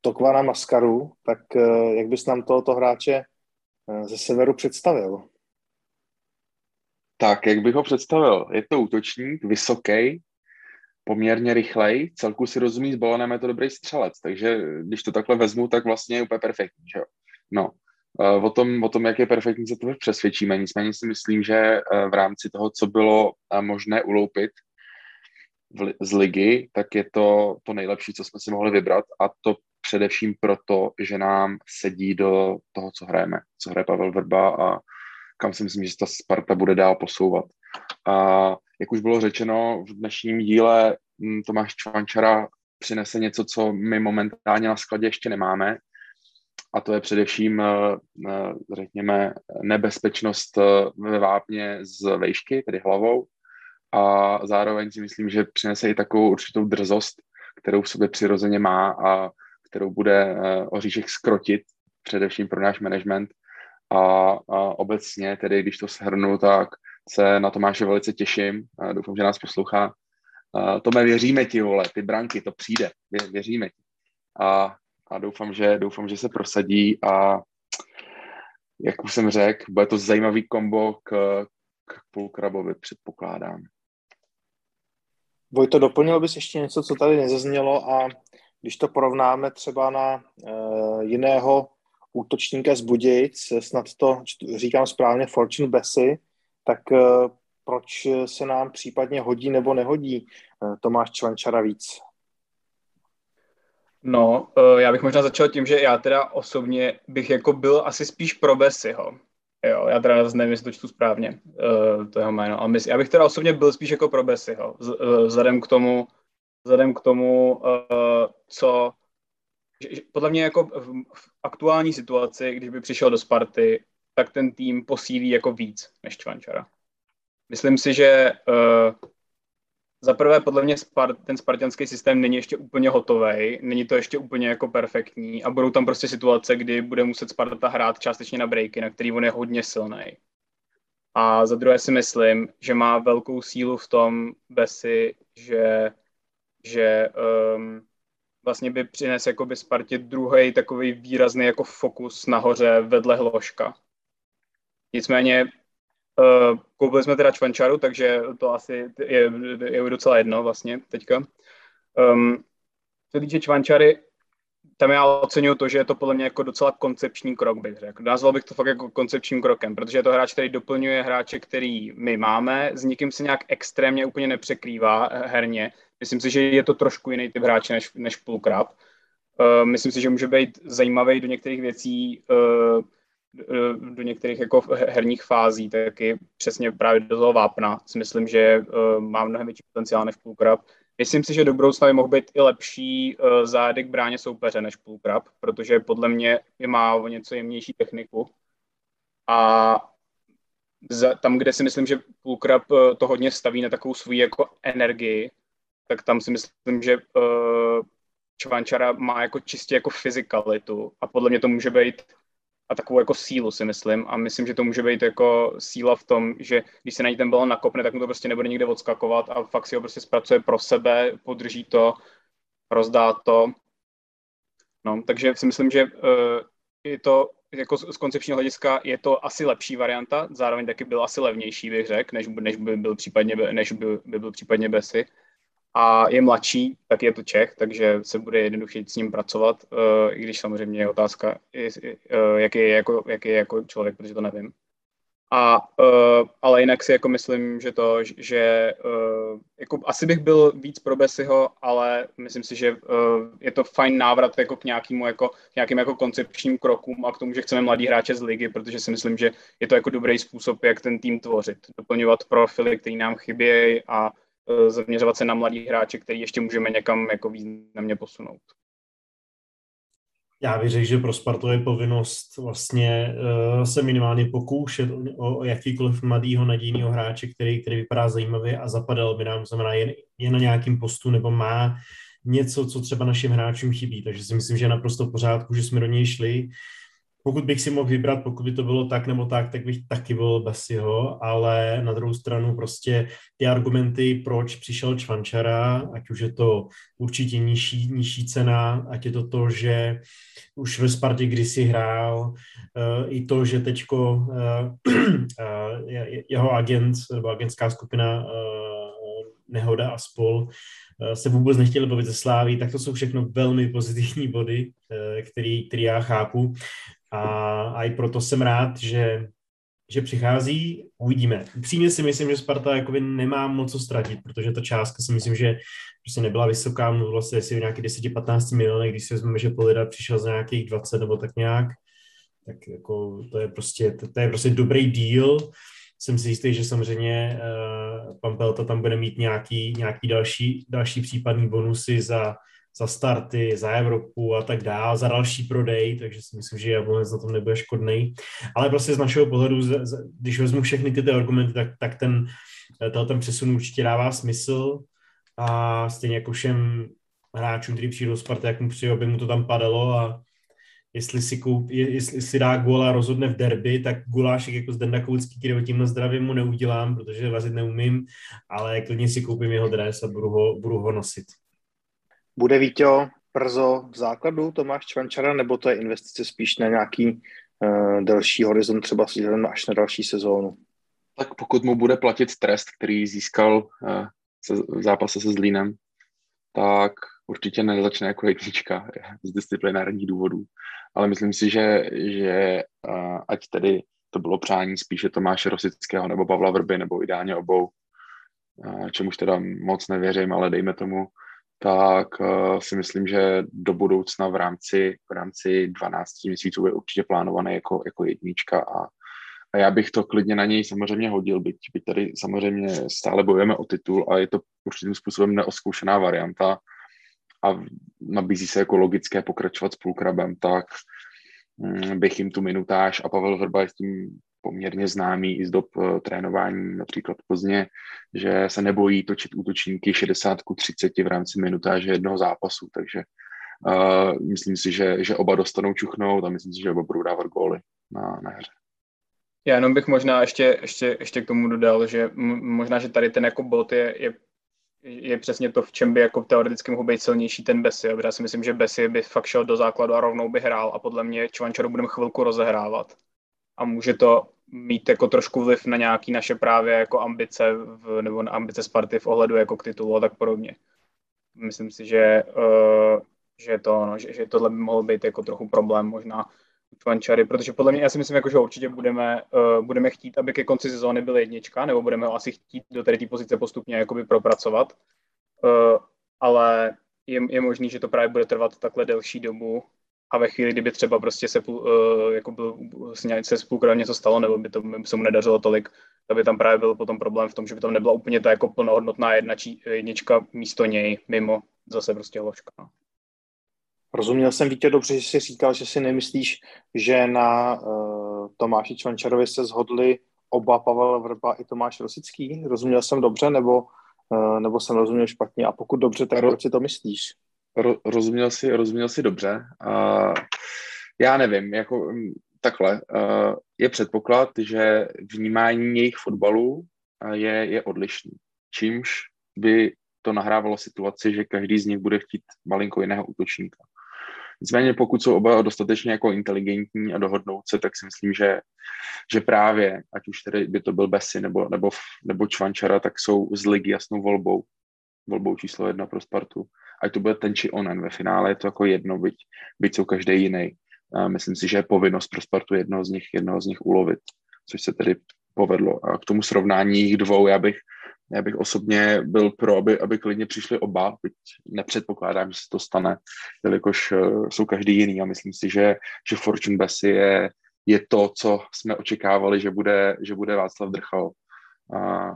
Tokvana Maskaru, tak jak bys nám tohoto hráče Eh, ze severu představil? Tak, jak bych ho představil? Je to útočník, vysoký, poměrně rychlej, celku si rozumí s balonem, je to dobrý střelec, takže když to takhle vezmu, tak vlastně je úplně perfektní, že jo? No, eh, o tom, o tom, jak je perfektní, se to přesvědčíme. Nicméně si myslím, že eh, v rámci toho, co bylo možné uloupit z ligy, tak je to to nejlepší, co jsme si mohli vybrat a to především proto, že nám sedí do toho, co hrajeme, co hraje Pavel Vrba a kam si myslím, že ta Sparta bude dál posouvat. A jak už bylo řečeno, v dnešním díle hm, Tomáš Čvančara přinese něco, co my momentálně na skladě ještě nemáme, a to je především, eh, eh, řekněme, nebezpečnost eh, ve vápně z vejšky, tedy hlavou, a zároveň si myslím, že přinese i takovou určitou drzost, kterou v sobě přirozeně má. A kterou bude uh, Oříšek skrotit, především pro náš management. A, a obecně, tedy když to shrnu, tak se na Tomáše velice těším. A doufám, že nás poslouchá. Uh, Tome, věříme ti, vole, ty branky, to přijde, Vě, věříme ti. A, a doufám, že, doufám, že se prosadí a jak už jsem řekl, bude to zajímavý kombo k, k Pulkrabovi, předpokládám. Vojto, doplnil bys ještě něco, co tady nezaznělo a když to porovnáme třeba na uh, jiného útočníka z Budějic, snad to říkám správně, Fortune Bessie, tak uh, proč se nám případně hodí nebo nehodí uh, Tomáš Čvančara víc? No, já bych možná začal tím, že já teda osobně bych jako byl asi spíš pro Bessiho. Jo, já teda nevím, jestli to čtu správně, uh, to jeho jméno, ale mysl, já bych teda osobně byl spíš jako pro Bessiho, z, vzhledem k tomu, vzhledem k tomu, uh, co, že, podle mě jako v, v aktuální situaci, když by přišel do Sparty, tak ten tým posílí jako víc než Čvančara. Myslím si, že uh, za prvé, podle mě Spart, ten spartianský systém není ještě úplně hotový, není to ještě úplně jako perfektní a budou tam prostě situace, kdy bude muset Sparta hrát částečně na breaky, na který on je hodně silný. A za druhé si myslím, že má velkou sílu v tom Besy, že, že um, vlastně by přines by Spartě druhý takový výrazný jako fokus nahoře vedle Hloška. Nicméně Uh, koupili jsme teda Čvančaru, takže to asi je, je docela jedno vlastně teďka. Um, co týče Čvančary, tam já oceňuju to, že je to podle mě jako docela koncepční krok, bych řekl. Nazval bych to fakt jako koncepčním krokem, protože je to hráč, který doplňuje hráče, který my máme, s nikým se nějak extrémně úplně nepřekrývá herně. Myslím si, že je to trošku jiný typ hráče než, než Pulkrab. Uh, myslím si, že může být zajímavý do některých věcí, uh, do některých jako herních fází, taky přesně právě do toho vápna. Myslím, že uh, má mnohem větší potenciál než půlkrab. Myslím si, že do budoucna by mohl být i lepší uh, zádek bráně soupeře než půlkrab, protože podle mě je má o něco jemnější techniku. A za, tam, kde si myslím, že půlkrab uh, to hodně staví na takovou svou jako energii, tak tam si myslím, že uh, Čvančara má jako čistě jako fyzikalitu a podle mě to může být a takovou jako sílu si myslím a myslím, že to může být jako síla v tom, že když se na ní ten balon nakopne, tak mu to prostě nebude nikde odskakovat a fakt si ho prostě zpracuje pro sebe, podrží to, rozdá to. No, takže si myslím, že uh, je to jako z koncepčního hlediska je to asi lepší varianta, zároveň taky byl asi levnější, bych řekl, než, než by byl případně, než by, by byl případně Besy a je mladší, tak je to Čech, takže se bude jednodušší s ním pracovat, uh, i když samozřejmě je otázka, uh, jaký, je jako, jaký je jako člověk, protože to nevím. A, uh, ale jinak si jako myslím, že to, že jako asi bych byl víc pro Besiho, ale myslím si, že je to fajn návrat jako k nějakému jako, k nějakým jako koncepčním krokům a k tomu, že chceme mladí hráče z ligy, protože si myslím, že je to jako dobrý způsob, jak ten tým tvořit, doplňovat profily, který nám chybějí a Eh, zaměřovat se na mladí hráče, který ještě můžeme někam jako významně posunout. Já bych řekl, že pro Spartu je povinnost vlastně uh, se minimálně pokoušet o, o jakýkoliv mladýho nadějného hráče, který, který vypadá zajímavě a zapadal by nám, znamená jen, jen na nějakým postu nebo má něco, co třeba našim hráčům chybí. Takže si myslím, že je naprosto v pořádku, že jsme do něj šli pokud bych si mohl vybrat, pokud by to bylo tak nebo tak, tak bych taky byl Basiho, ale na druhou stranu prostě ty argumenty, proč přišel Čvančara, ať už je to určitě nižší, nižší cena, ať je to to, že už ve Spartě kdysi hrál, uh, i to, že teďko uh, uh, jeho agent nebo agentská skupina Nehoda a spol se vůbec nechtěli bavit ze Sláví, tak to jsou všechno velmi pozitivní body, který, který já chápu. A, a i proto jsem rád, že, že přichází, uvidíme. Upřímně si myslím, že Sparta jakoby nemá moc co ztratit, protože ta částka si myslím, že prostě nebyla vysoká, mluvilo se jestli o nějakých 10-15 milionů, když si vezmeme, že Polida přišel za nějakých 20 nebo tak nějak, tak jako to je prostě, to, to je prostě dobrý deal. Jsem si jistý, že samozřejmě uh, pan Pelta tam bude mít nějaký, nějaký další, další případný bonusy za, za starty, za Evropu a tak dále, za další prodej, takže si myslím, že Jablonec na tom nebude škodný. Ale prostě z našeho pohledu, když vezmu všechny ty, ty argumenty, tak, tak ten, ten přesun určitě dává smysl a stejně jako všem hráčům, kteří přijdou do Sparty, jak mu přijde, aby mu to tam padalo a jestli si, koup, jestli si dá gól a rozhodne v derby, tak gulášek jako Zdenda Koucký, který tímhle zdravím mu neudělám, protože vazit neumím, ale klidně si koupím jeho dres a budu ho, budu ho nosit. Bude Vítě brzo v základu Tomáš Čvančara, nebo to je investice spíš na nějaký uh, delší horizont, třeba si až na další sezónu? Tak pokud mu bude platit trest, který získal uh, se, v zápase se Zlínem, tak určitě nezačne jako jednička z disciplinárních důvodů. Ale myslím si, že, že uh, ať tedy to bylo přání spíše Tomáše Rosického nebo Pavla Vrby, nebo ideálně obou, uh, čemuž teda moc nevěřím, ale dejme tomu, tak uh, si myslím, že do budoucna v rámci, v rámci 12 měsíců je určitě plánovaný jako, jako jednička a, a já bych to klidně na něj samozřejmě hodil, byť, byť tady samozřejmě stále bojujeme o titul a je to určitým způsobem neoskoušená varianta a nabízí se jako logické pokračovat s půlkrabem, tak um, bych jim tu minutáž a Pavel Vrba je s tím poměrně známý i z dob uh, trénování například Plzně, že se nebojí točit útočníky 60 ku 30 v rámci minutáže jednoho zápasu, takže uh, myslím si, že, že oba dostanou čuchnout a myslím si, že oba budou dávat góly na, na hře. Já jenom bych možná ještě, ještě, ještě k tomu dodal, že možná, že tady ten jako bot je, je, je přesně to, v čem by jako teoreticky mohl být silnější ten Bessie. Já si myslím, že Bessie by fakt šel do základu a rovnou by hrál a podle mě Čvančaru budeme chvilku rozehrávat. A může to mít jako trošku vliv na nějaký naše právě jako ambice v, nebo na ambice Sparty v ohledu jako k titulu a tak podobně. Myslím si, že, uh, že, to, no, že, že tohle by mohlo být jako trochu problém možná Čvančary, protože podle mě, já si myslím, jako, že určitě budeme, uh, budeme chtít, aby ke konci sezóny byl jednička, nebo budeme ho asi chtít do té pozice postupně jakoby propracovat, uh, ale je, je možný, že to právě bude trvat takhle delší dobu a ve chvíli, kdyby třeba prostě se, uh, jako byl, se s něco stalo, nebo by to by se mu nedařilo tolik, tak by tam právě byl potom problém v tom, že by tam nebyla úplně ta jako plnohodnotná jedna, či, jednička místo něj, mimo zase prostě hložka. No. Rozuměl jsem Vítě dobře, že jsi říkal, že si nemyslíš, že na uh, Tomáši Čvančarovi se zhodli oba Pavel Vrba i Tomáš Rosický? Rozuměl jsem dobře, nebo, uh, nebo jsem rozuměl špatně? A pokud dobře, tak proč si to myslíš? Ro, rozuměl, si, rozuměl si dobře. Uh, já nevím, jako mm, takhle. Uh, je předpoklad, že vnímání jejich fotbalu je, je odlišný. Čímž by to nahrávalo situaci, že každý z nich bude chtít malinko jiného útočníka. Nicméně pokud jsou oba dostatečně jako inteligentní a dohodnou se, tak si myslím, že, že právě, ať už tedy by to byl Bessi nebo, nebo, nebo Čvančara, tak jsou z ligy jasnou volbou, volbou číslo jedna pro Spartu ať to bude ten či onen. Ve finále je to jako jedno, byť, byť jsou každý jiný. A myslím si, že je povinnost pro Spartu jednoho z nich, jednoho z nich ulovit, což se tedy povedlo. A k tomu srovnání jich dvou, já bych, já bych osobně byl pro, aby, aby klidně přišli oba, byť nepředpokládám, že se to stane, jelikož uh, jsou každý jiný a myslím si, že, že Fortune Bessie je, je to, co jsme očekávali, že bude, že bude Václav Drchal. A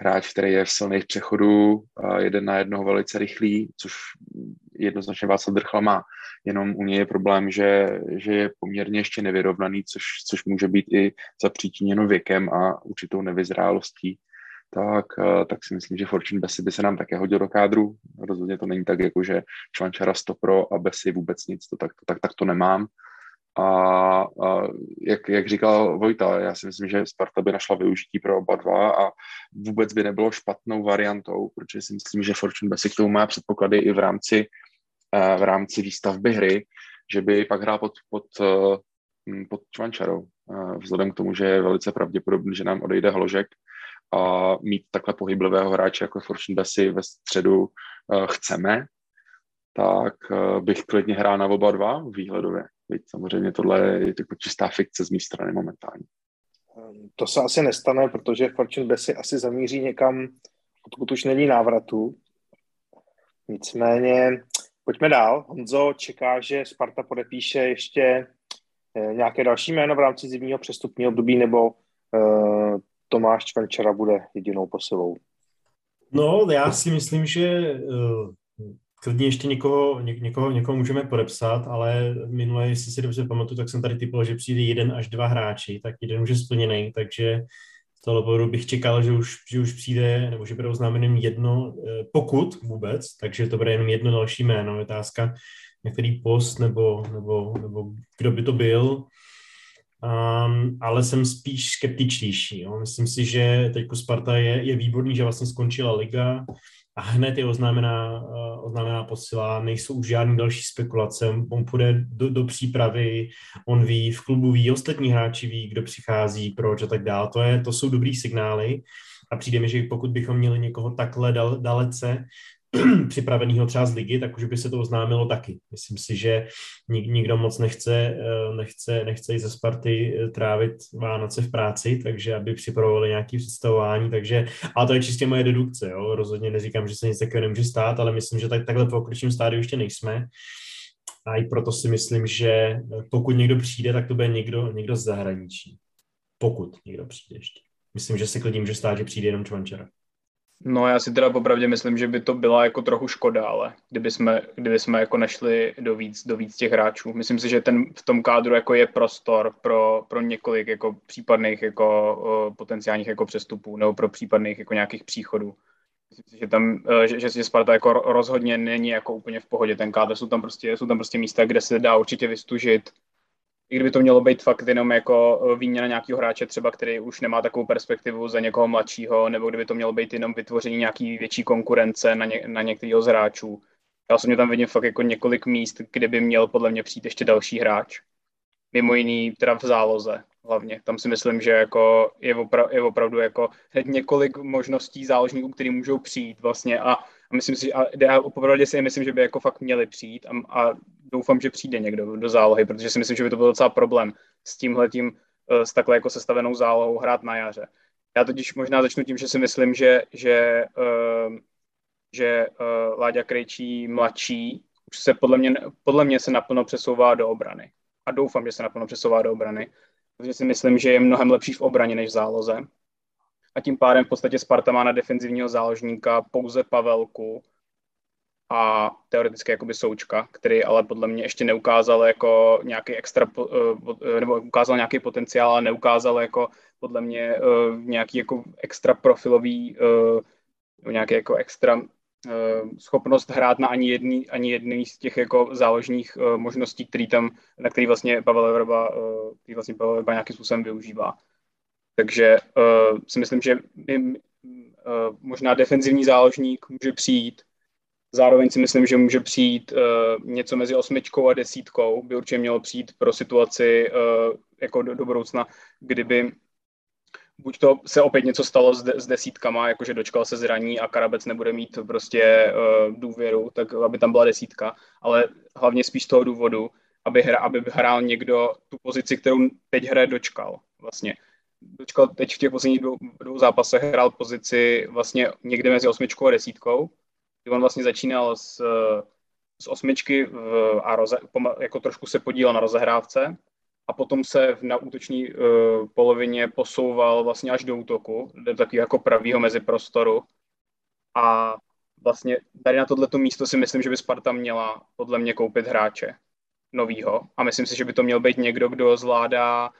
hráč, který je v silných přechodů, jeden na jednoho velice rychlý, což jednoznačně Václav Drchla má. Jenom u něj je problém, že, že je poměrně ještě nevyrovnaný, což, což může být i zapříčiněno věkem a určitou nevyzrálostí. Tak, tak si myslím, že Fortune Bessi by se nám také hodil do kádru. Rozhodně to není tak, jako že Čvančara 100 pro a Bessi vůbec nic, to tak, to, tak, tak to nemám. A, a jak, jak říkal Vojta, já si myslím, že Sparta by našla využití pro oba dva a vůbec by nebylo špatnou variantou, protože si myslím, že Fortune Basic k tomu má předpoklady i v rámci, v rámci výstavby hry, že by pak hrál pod, pod, pod Čvančarou. Vzhledem k tomu, že je velice pravděpodobný, že nám odejde Hložek a mít takhle pohyblivého hráče jako Fortune Basi ve středu chceme, tak bych klidně hrál na oba dva výhledově. Byť samozřejmě tohle je jako čistá fikce z mé strany momentálně. Ehm, to se asi nestane, protože Fortune Bessi asi zamíří někam, odkud už není návratu. Nicméně, pojďme dál. Honzo čeká, že Sparta podepíše ještě eh, nějaké další jméno v rámci zimního přestupního období, nebo uh, Tomáš Čvančara bude jedinou posilou? No, já si myslím, že uh, klidně ještě někoho, ně, někoho, někoho můžeme podepsat, ale minule, jestli si dobře pamatuju, tak jsem tady typoval, že přijde jeden až dva hráči, tak jeden už je splněný, takže z toho bodu bych čekal, že už, že už přijde, nebo že bude oznámeným jedno, eh, pokud vůbec, takže to bude jenom jedno další jméno, otázka, na který post nebo, nebo, nebo kdo by to byl. Um, ale jsem spíš skeptičtější. Jo. Myslím si, že teď Sparta je, je výborný, že vlastně skončila liga, a hned je oznámená, uh, oznámená posila, nejsou už žádné další spekulace, on půjde do, do přípravy, on ví, v klubu ví, ostatní hráči ví, kdo přichází, proč a tak dále. To, je, to jsou dobrý signály. A přijde mi, že pokud bychom měli někoho takhle dal, dalece připraveného třeba z ligy, tak už by se to oznámilo taky. Myslím si, že nik, nikdo moc nechce, eh, nechce, nechce i ze Sparty eh, trávit Vánoce v práci, takže aby připravovali nějaké představování, takže, ale to je čistě moje dedukce, jo? rozhodně neříkám, že se nic takového nemůže stát, ale myslím, že tak, takhle v pokročilém stádiu ještě nejsme. A i proto si myslím, že pokud někdo přijde, tak to bude někdo, někdo z zahraničí. Pokud někdo přijde ještě. Myslím, že si klidím, že stát, že přijde jenom Čvančera. No já si teda popravdě myslím, že by to byla jako trochu škoda, ale kdyby jsme, kdyby jsme jako nešli do víc, do víc těch hráčů. Myslím si, že ten, v tom kádru jako je prostor pro, pro několik jako případných jako potenciálních jako přestupů nebo pro případných jako nějakých příchodů. Myslím si, že tam, uh, že, že Sparta jako rozhodně není jako úplně v pohodě ten kádr. Jsou tam prostě, jsou tam prostě místa, kde se dá určitě vystužit i kdyby to mělo být fakt jenom jako eh, výměna nějakého hráče třeba, který už nemá takovou perspektivu za někoho mladšího, nebo kdyby to mělo být jenom vytvoření nějaký větší konkurence na, ně, na některého z hráčů. Já osobně tam vidím fakt jako několik míst, kde by měl podle mě přijít ještě další hráč. Mimo jiný teda v záloze hlavně. Tam si myslím, že jako je, opra- je opravdu jako hned několik možností záložníků, který můžou přijít vlastně a a myslím si, a já opravdu si myslím, že by jako fakt měli přijít a, a doufám, že přijde někdo do zálohy, protože si myslím, že by to byl docela problém s tímhletím, eh, s takhle jako sestavenou zálohou hrát na jaře. Já totiž možná začnu tím, že si myslím, že, že, uh, že uh, Láďa Krejčí mladší už se podle mě, podle mě se naplno přesouvá do obrany. A doufám, že se naplno přesouvá do obrany. Protože si myslím, že je mnohem lepší v obraně než v záloze a tím pádem v podstatě Sparta má na defenzivního záložníka pouze Pavelku a teoreticky jakoby Součka, který ale podle mě ještě neukázal jako nějaký extra, eh, nebo ukázal nějaký potenciál, ale neukázal jako podle mě eh, nějaký jako extra profilový, eh, nějaký jako extra schopnost hrát na ani jedný, ani jedný z těch jako záložních možností, který tam, na který vlastně Pavel který vlastně Pavel Verba nějakým způsobem využívá. Takže uh, si myslím, že uh, možná defenzivní záložník může přijít. Zároveň si myslím, že může přijít uh, něco mezi osmičkou a desítkou. By určitě mělo přijít pro situaci uh, jako do, do budoucna, kdyby buď to se opět něco stalo s, de, s desítkama, jakože dočkal se zraní a Karabec nebude mít prostě uh, důvěru, tak aby tam byla desítka, ale hlavně spíš z toho důvodu, aby, hra, aby hrál někdo tu pozici, kterou teď hraje dočkal vlastně dočkal teď v těch posledních dvou, dvou zápasech hrál pozici vlastně někde mezi osmičkou a desítkou, kdy on vlastně začínal z, z osmičky v, a roze, jako trošku se podílel na rozehrávce a potom se na útoční uh, polovině posouval vlastně až do útoku, do takového jako pravýho meziprostoru. A vlastně tady na tohleto místo si myslím, že by Sparta měla podle mě koupit hráče novýho. A myslím si, že by to měl být někdo, kdo zvládá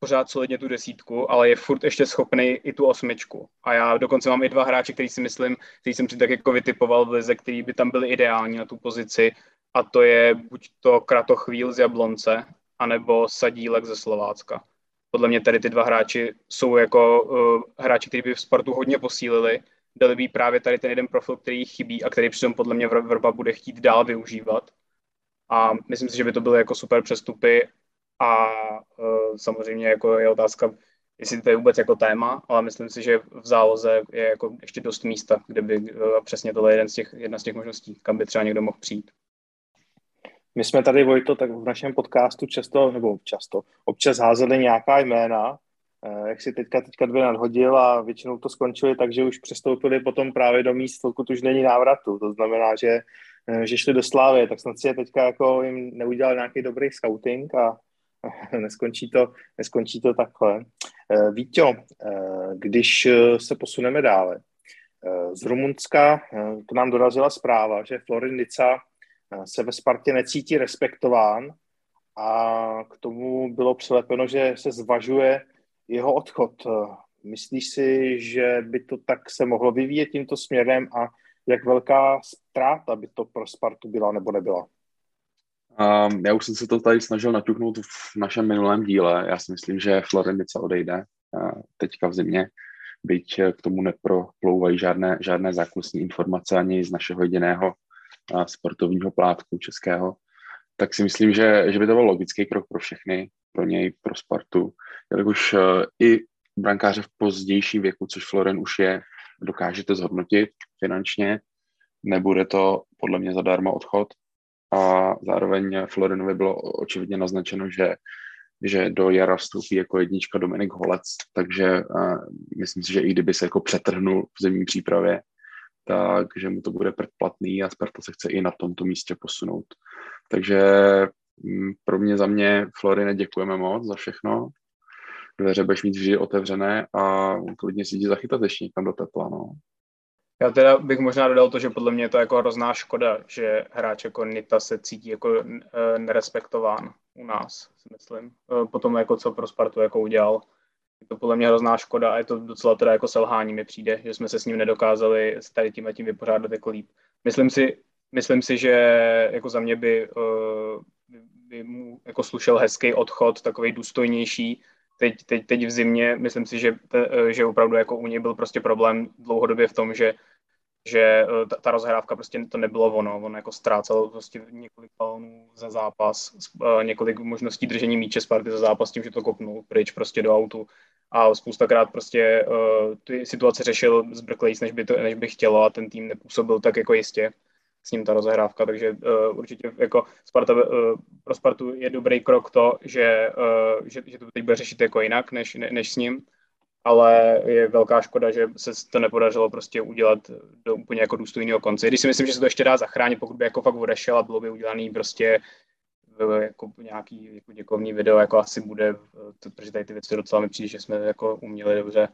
pořád solidně tu desítku, ale je furt ještě schopný i tu osmičku. A já dokonce mám i dva hráče, který si myslím, který jsem si tak jako vytipoval v lize, který by tam byli ideální na tu pozici. A to je buď to Kratochvíl z Jablonce, anebo Sadílek ze Slovácka. Podle mě tady ty dva hráči jsou jako uh, hráči, kteří by v sportu hodně posílili, dali by právě tady ten jeden profil, který chybí a který přitom podle mě Vrba bude chtít dál využívat. A myslím si, že by to byly jako super přestupy a uh, samozřejmě jako je otázka, jestli to je vůbec jako téma, ale myslím si, že v záloze je jako ještě dost místa, kde by uh, přesně tohle je jeden z těch, jedna z těch možností, kam by třeba někdo mohl přijít. My jsme tady, Vojto, tak v našem podcastu často, nebo často, občas házeli nějaká jména, eh, jak si teďka, teďka dvě nadhodil a většinou to skončili tak, že už přestoupili potom právě do míst, pokud už není návratu. To znamená, že, že šli do Slávy, tak snad si je teďka jako jim neudělal nějaký dobrý scouting a neskončí to, neskončí to takhle. Eh, Víťo, eh, když eh, se posuneme dále, z Rumunska to nám dorazila zpráva, že Florindica se ve Spartě necítí respektován a k tomu bylo přilepeno, že se zvažuje jeho odchod. Myslíš si, že by to tak se mohlo vyvíjet tímto směrem a jak velká ztráta by to pro Spartu byla nebo nebyla? Um, já už jsem se to tady snažil naťuknout v našem minulém díle. Já si myslím, že Florenice odejde uh, teďka v zimě, byť eh, k tomu neproplouvají žádné, žádné zákusní informace ani z našeho jediného uh, sportovního plátku českého, tak si myslím, že, že by to byl logický krok pro všechny, pro něj, pro Spartu, jelikož uh, i brankáře v pozdějším věku, což Floren už je, dokážete zhodnotit finančně, nebude to podle mě zadarmo odchod a zároveň Florinovi bylo očividně naznačeno, že že do jara vstoupí jako jednička Dominik Holec, takže uh, myslím si, že i kdyby se jako přetrhnul v zemní přípravě, takže mu to bude předplatný a Sparta se chce i na tomto místě posunout. Takže um, pro mě za mě, Florine, děkujeme moc za všechno. Dveře budeš mít vždy otevřené a klidně si jdi zachytat ještě někam do tepla. No. Já teda bych možná dodal to, že podle mě je to jako hrozná škoda, že hráč jako Nita se cítí jako e, nerespektován u nás, si myslím. E, potom jako co pro Spartu jako udělal. Je to podle mě hrozná škoda a je to docela teda jako selhání mi přijde, že jsme se s ním nedokázali s tady tím a tím vypořádat jako líp. Myslím si, myslím si že jako za mě by, e, by mu jako slušel hezký odchod, takový důstojnější, teď, teď, teď v zimě, myslím si, že, že opravdu jako u něj byl prostě problém dlouhodobě v tom, že že eh, ta, ta rozhrávka prostě to nebylo ono. On jako ztrácel prostě několik balonů za zápas, eh, několik možností držení míče Sparty za zápas tím, že to kopnul pryč prostě do autu. A spoustakrát prostě uh, ty situace řešil z než by, to, než by chtělo a ten tým nepůsobil tak jako jistě s ním ta rozehrávka, takže uh, určitě jako Sparta, uh, pro Spartu je dobrý krok to, že, uh, že, že to teď bude řešit jako jinak, než, ne, než s ním ale je velká škoda, že se to nepodařilo prostě udělat do úplně jako důstojného konce. Když si myslím, že se to ještě dá zachránit, pokud by jako fakt odešel a bylo by udělaný prostě jako nějaký jako děkovný video, jako asi bude, protože tady ty věci docela mi přijde, že jsme jako uměli dobře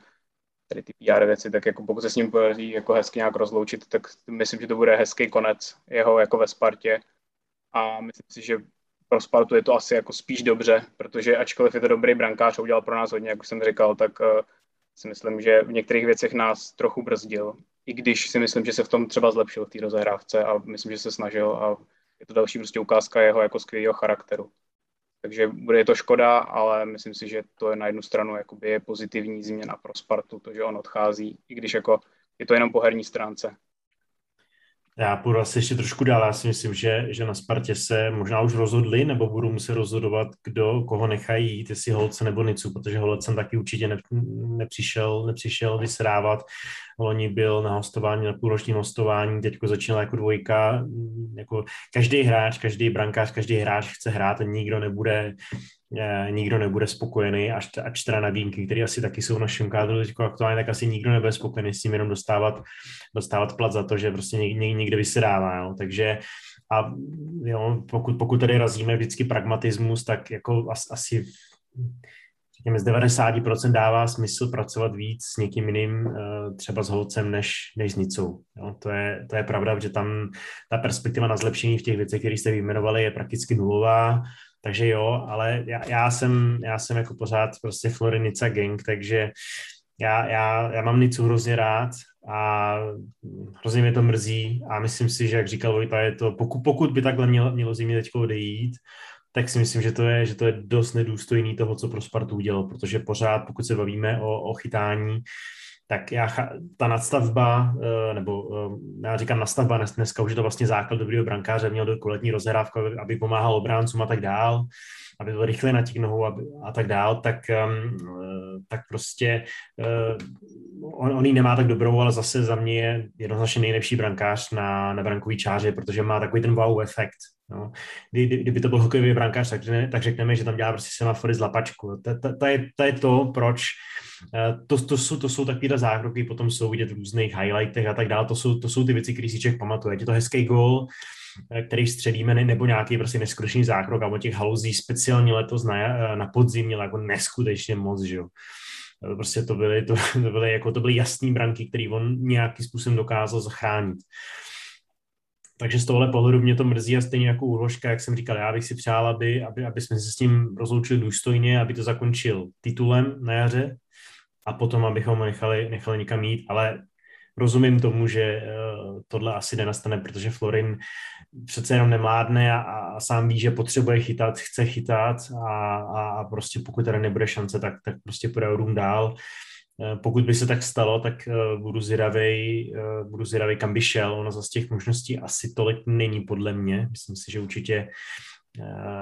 tady ty PR věci, tak jako pokud se s ním podaří jako hezky nějak rozloučit, tak myslím, že to bude hezký konec jeho jako ve Spartě a myslím si, že pro Spartu je to asi jako spíš dobře, protože ačkoliv je to dobrý brankář a udělal pro nás hodně, jak už jsem říkal, tak uh, si myslím, že v některých věcech nás trochu brzdil. I když si myslím, že se v tom třeba zlepšil v té rozehrávce a myslím, že se snažil a je to další prostě ukázka jeho jako skvělého charakteru. Takže bude to škoda, ale myslím si, že to je na jednu stranu jakoby je pozitivní změna pro Spartu, to, že on odchází, i když jako je to jenom po herní stránce. Já půjdu asi ještě trošku dál. Já si myslím, že, že na Spartě se možná už rozhodli, nebo budou muset rozhodovat, kdo koho nechají jít, jestli Holce nebo Nicu, protože Holcem taky určitě ne, nepřišel, nepřišel vysrávat. Loni byl na hostování, na půlročním hostování, teďko začínal jako dvojka. Jako každý hráč, každý brankář, každý hráč chce hrát a nikdo nebude nikdo nebude spokojený, až, až teda na výjimky, které asi taky jsou v našem kádru teď aktuálně, tak asi nikdo nebude spokojený s tím jenom dostávat, dostávat plat za to, že prostě někde, vysírává, jo. takže a jo, pokud, pokud tady razíme vždycky pragmatismus, tak jako as, asi řekněme z 90% dává smysl pracovat víc s někým jiným, eh, třeba s holcem, než, než s nicou. Jo, to, je, to je pravda, že tam ta perspektiva na zlepšení v těch věcech, které jste vyjmenovali, je prakticky nulová takže jo, ale já, já, jsem, já jsem jako pořád prostě Florinica gang, takže já, já, já mám Nicu hrozně rád a hrozně mě to mrzí a myslím si, že jak říkal Vojta, je to, pokud, pokud by takhle mělo, mělo zimě teď odejít, tak si myslím, že to je, že to je dost nedůstojný toho, co pro Spartu udělal, protože pořád, pokud se bavíme o, o chytání, tak já, ta nadstavba, eh, nebo eh, já říkám nastavba, dneska už je to vlastně základ dobrého brankáře, měl do koletní rozhrávku, aby pomáhal obráncům a tak dál, aby byl rychle na těch nohou a, tak dál, tak, ehm, eh, tak prostě on, on ji nemá tak dobrou, ale zase za mě je jednoznačně nejlepší brankář na, na brankový čáře, protože má takový ten wow efekt. No. Kdy, kdyby to byl hokejový brankář, tak, tak řekneme, že tam dělá prostě semafory z lapačku. To, je, to proč to, to, jsou, to jsou takové zákroky, potom jsou vidět v různých highlightech a tak dále. To jsou, to jsou ty věci, které si člověk pamatuje. Je to hezký gol, eh, který středíme, nebo nějaký prostě neskutečný zákrok, a o těch haluzí speciálně letos na, eh, na podzim měl jako neskutečně moc, že jo. Prostě to byly, to, to byly, jako, to byly jasný branky, který on nějakým způsobem dokázal zachránit. Takže z tohohle pohledu mě to mrzí a stejně jako úložka, jak jsem říkal, já bych si přál, aby, aby, aby jsme se s tím rozloučili důstojně, aby to zakončil titulem na jaře, a potom, abychom nechali, nechali někam jít, ale rozumím tomu, že eh, tohle asi nenastane, protože Florin přece jenom nemládne a, a sám ví, že potřebuje chytat, chce chytat a, a prostě pokud tady nebude šance, tak, tak prostě půjde rům dál. Eh, pokud by se tak stalo, tak eh, budu zvědavý, budu zvědavý, kam by šel. Ono z těch možností asi tolik není podle mě. Myslím si, že určitě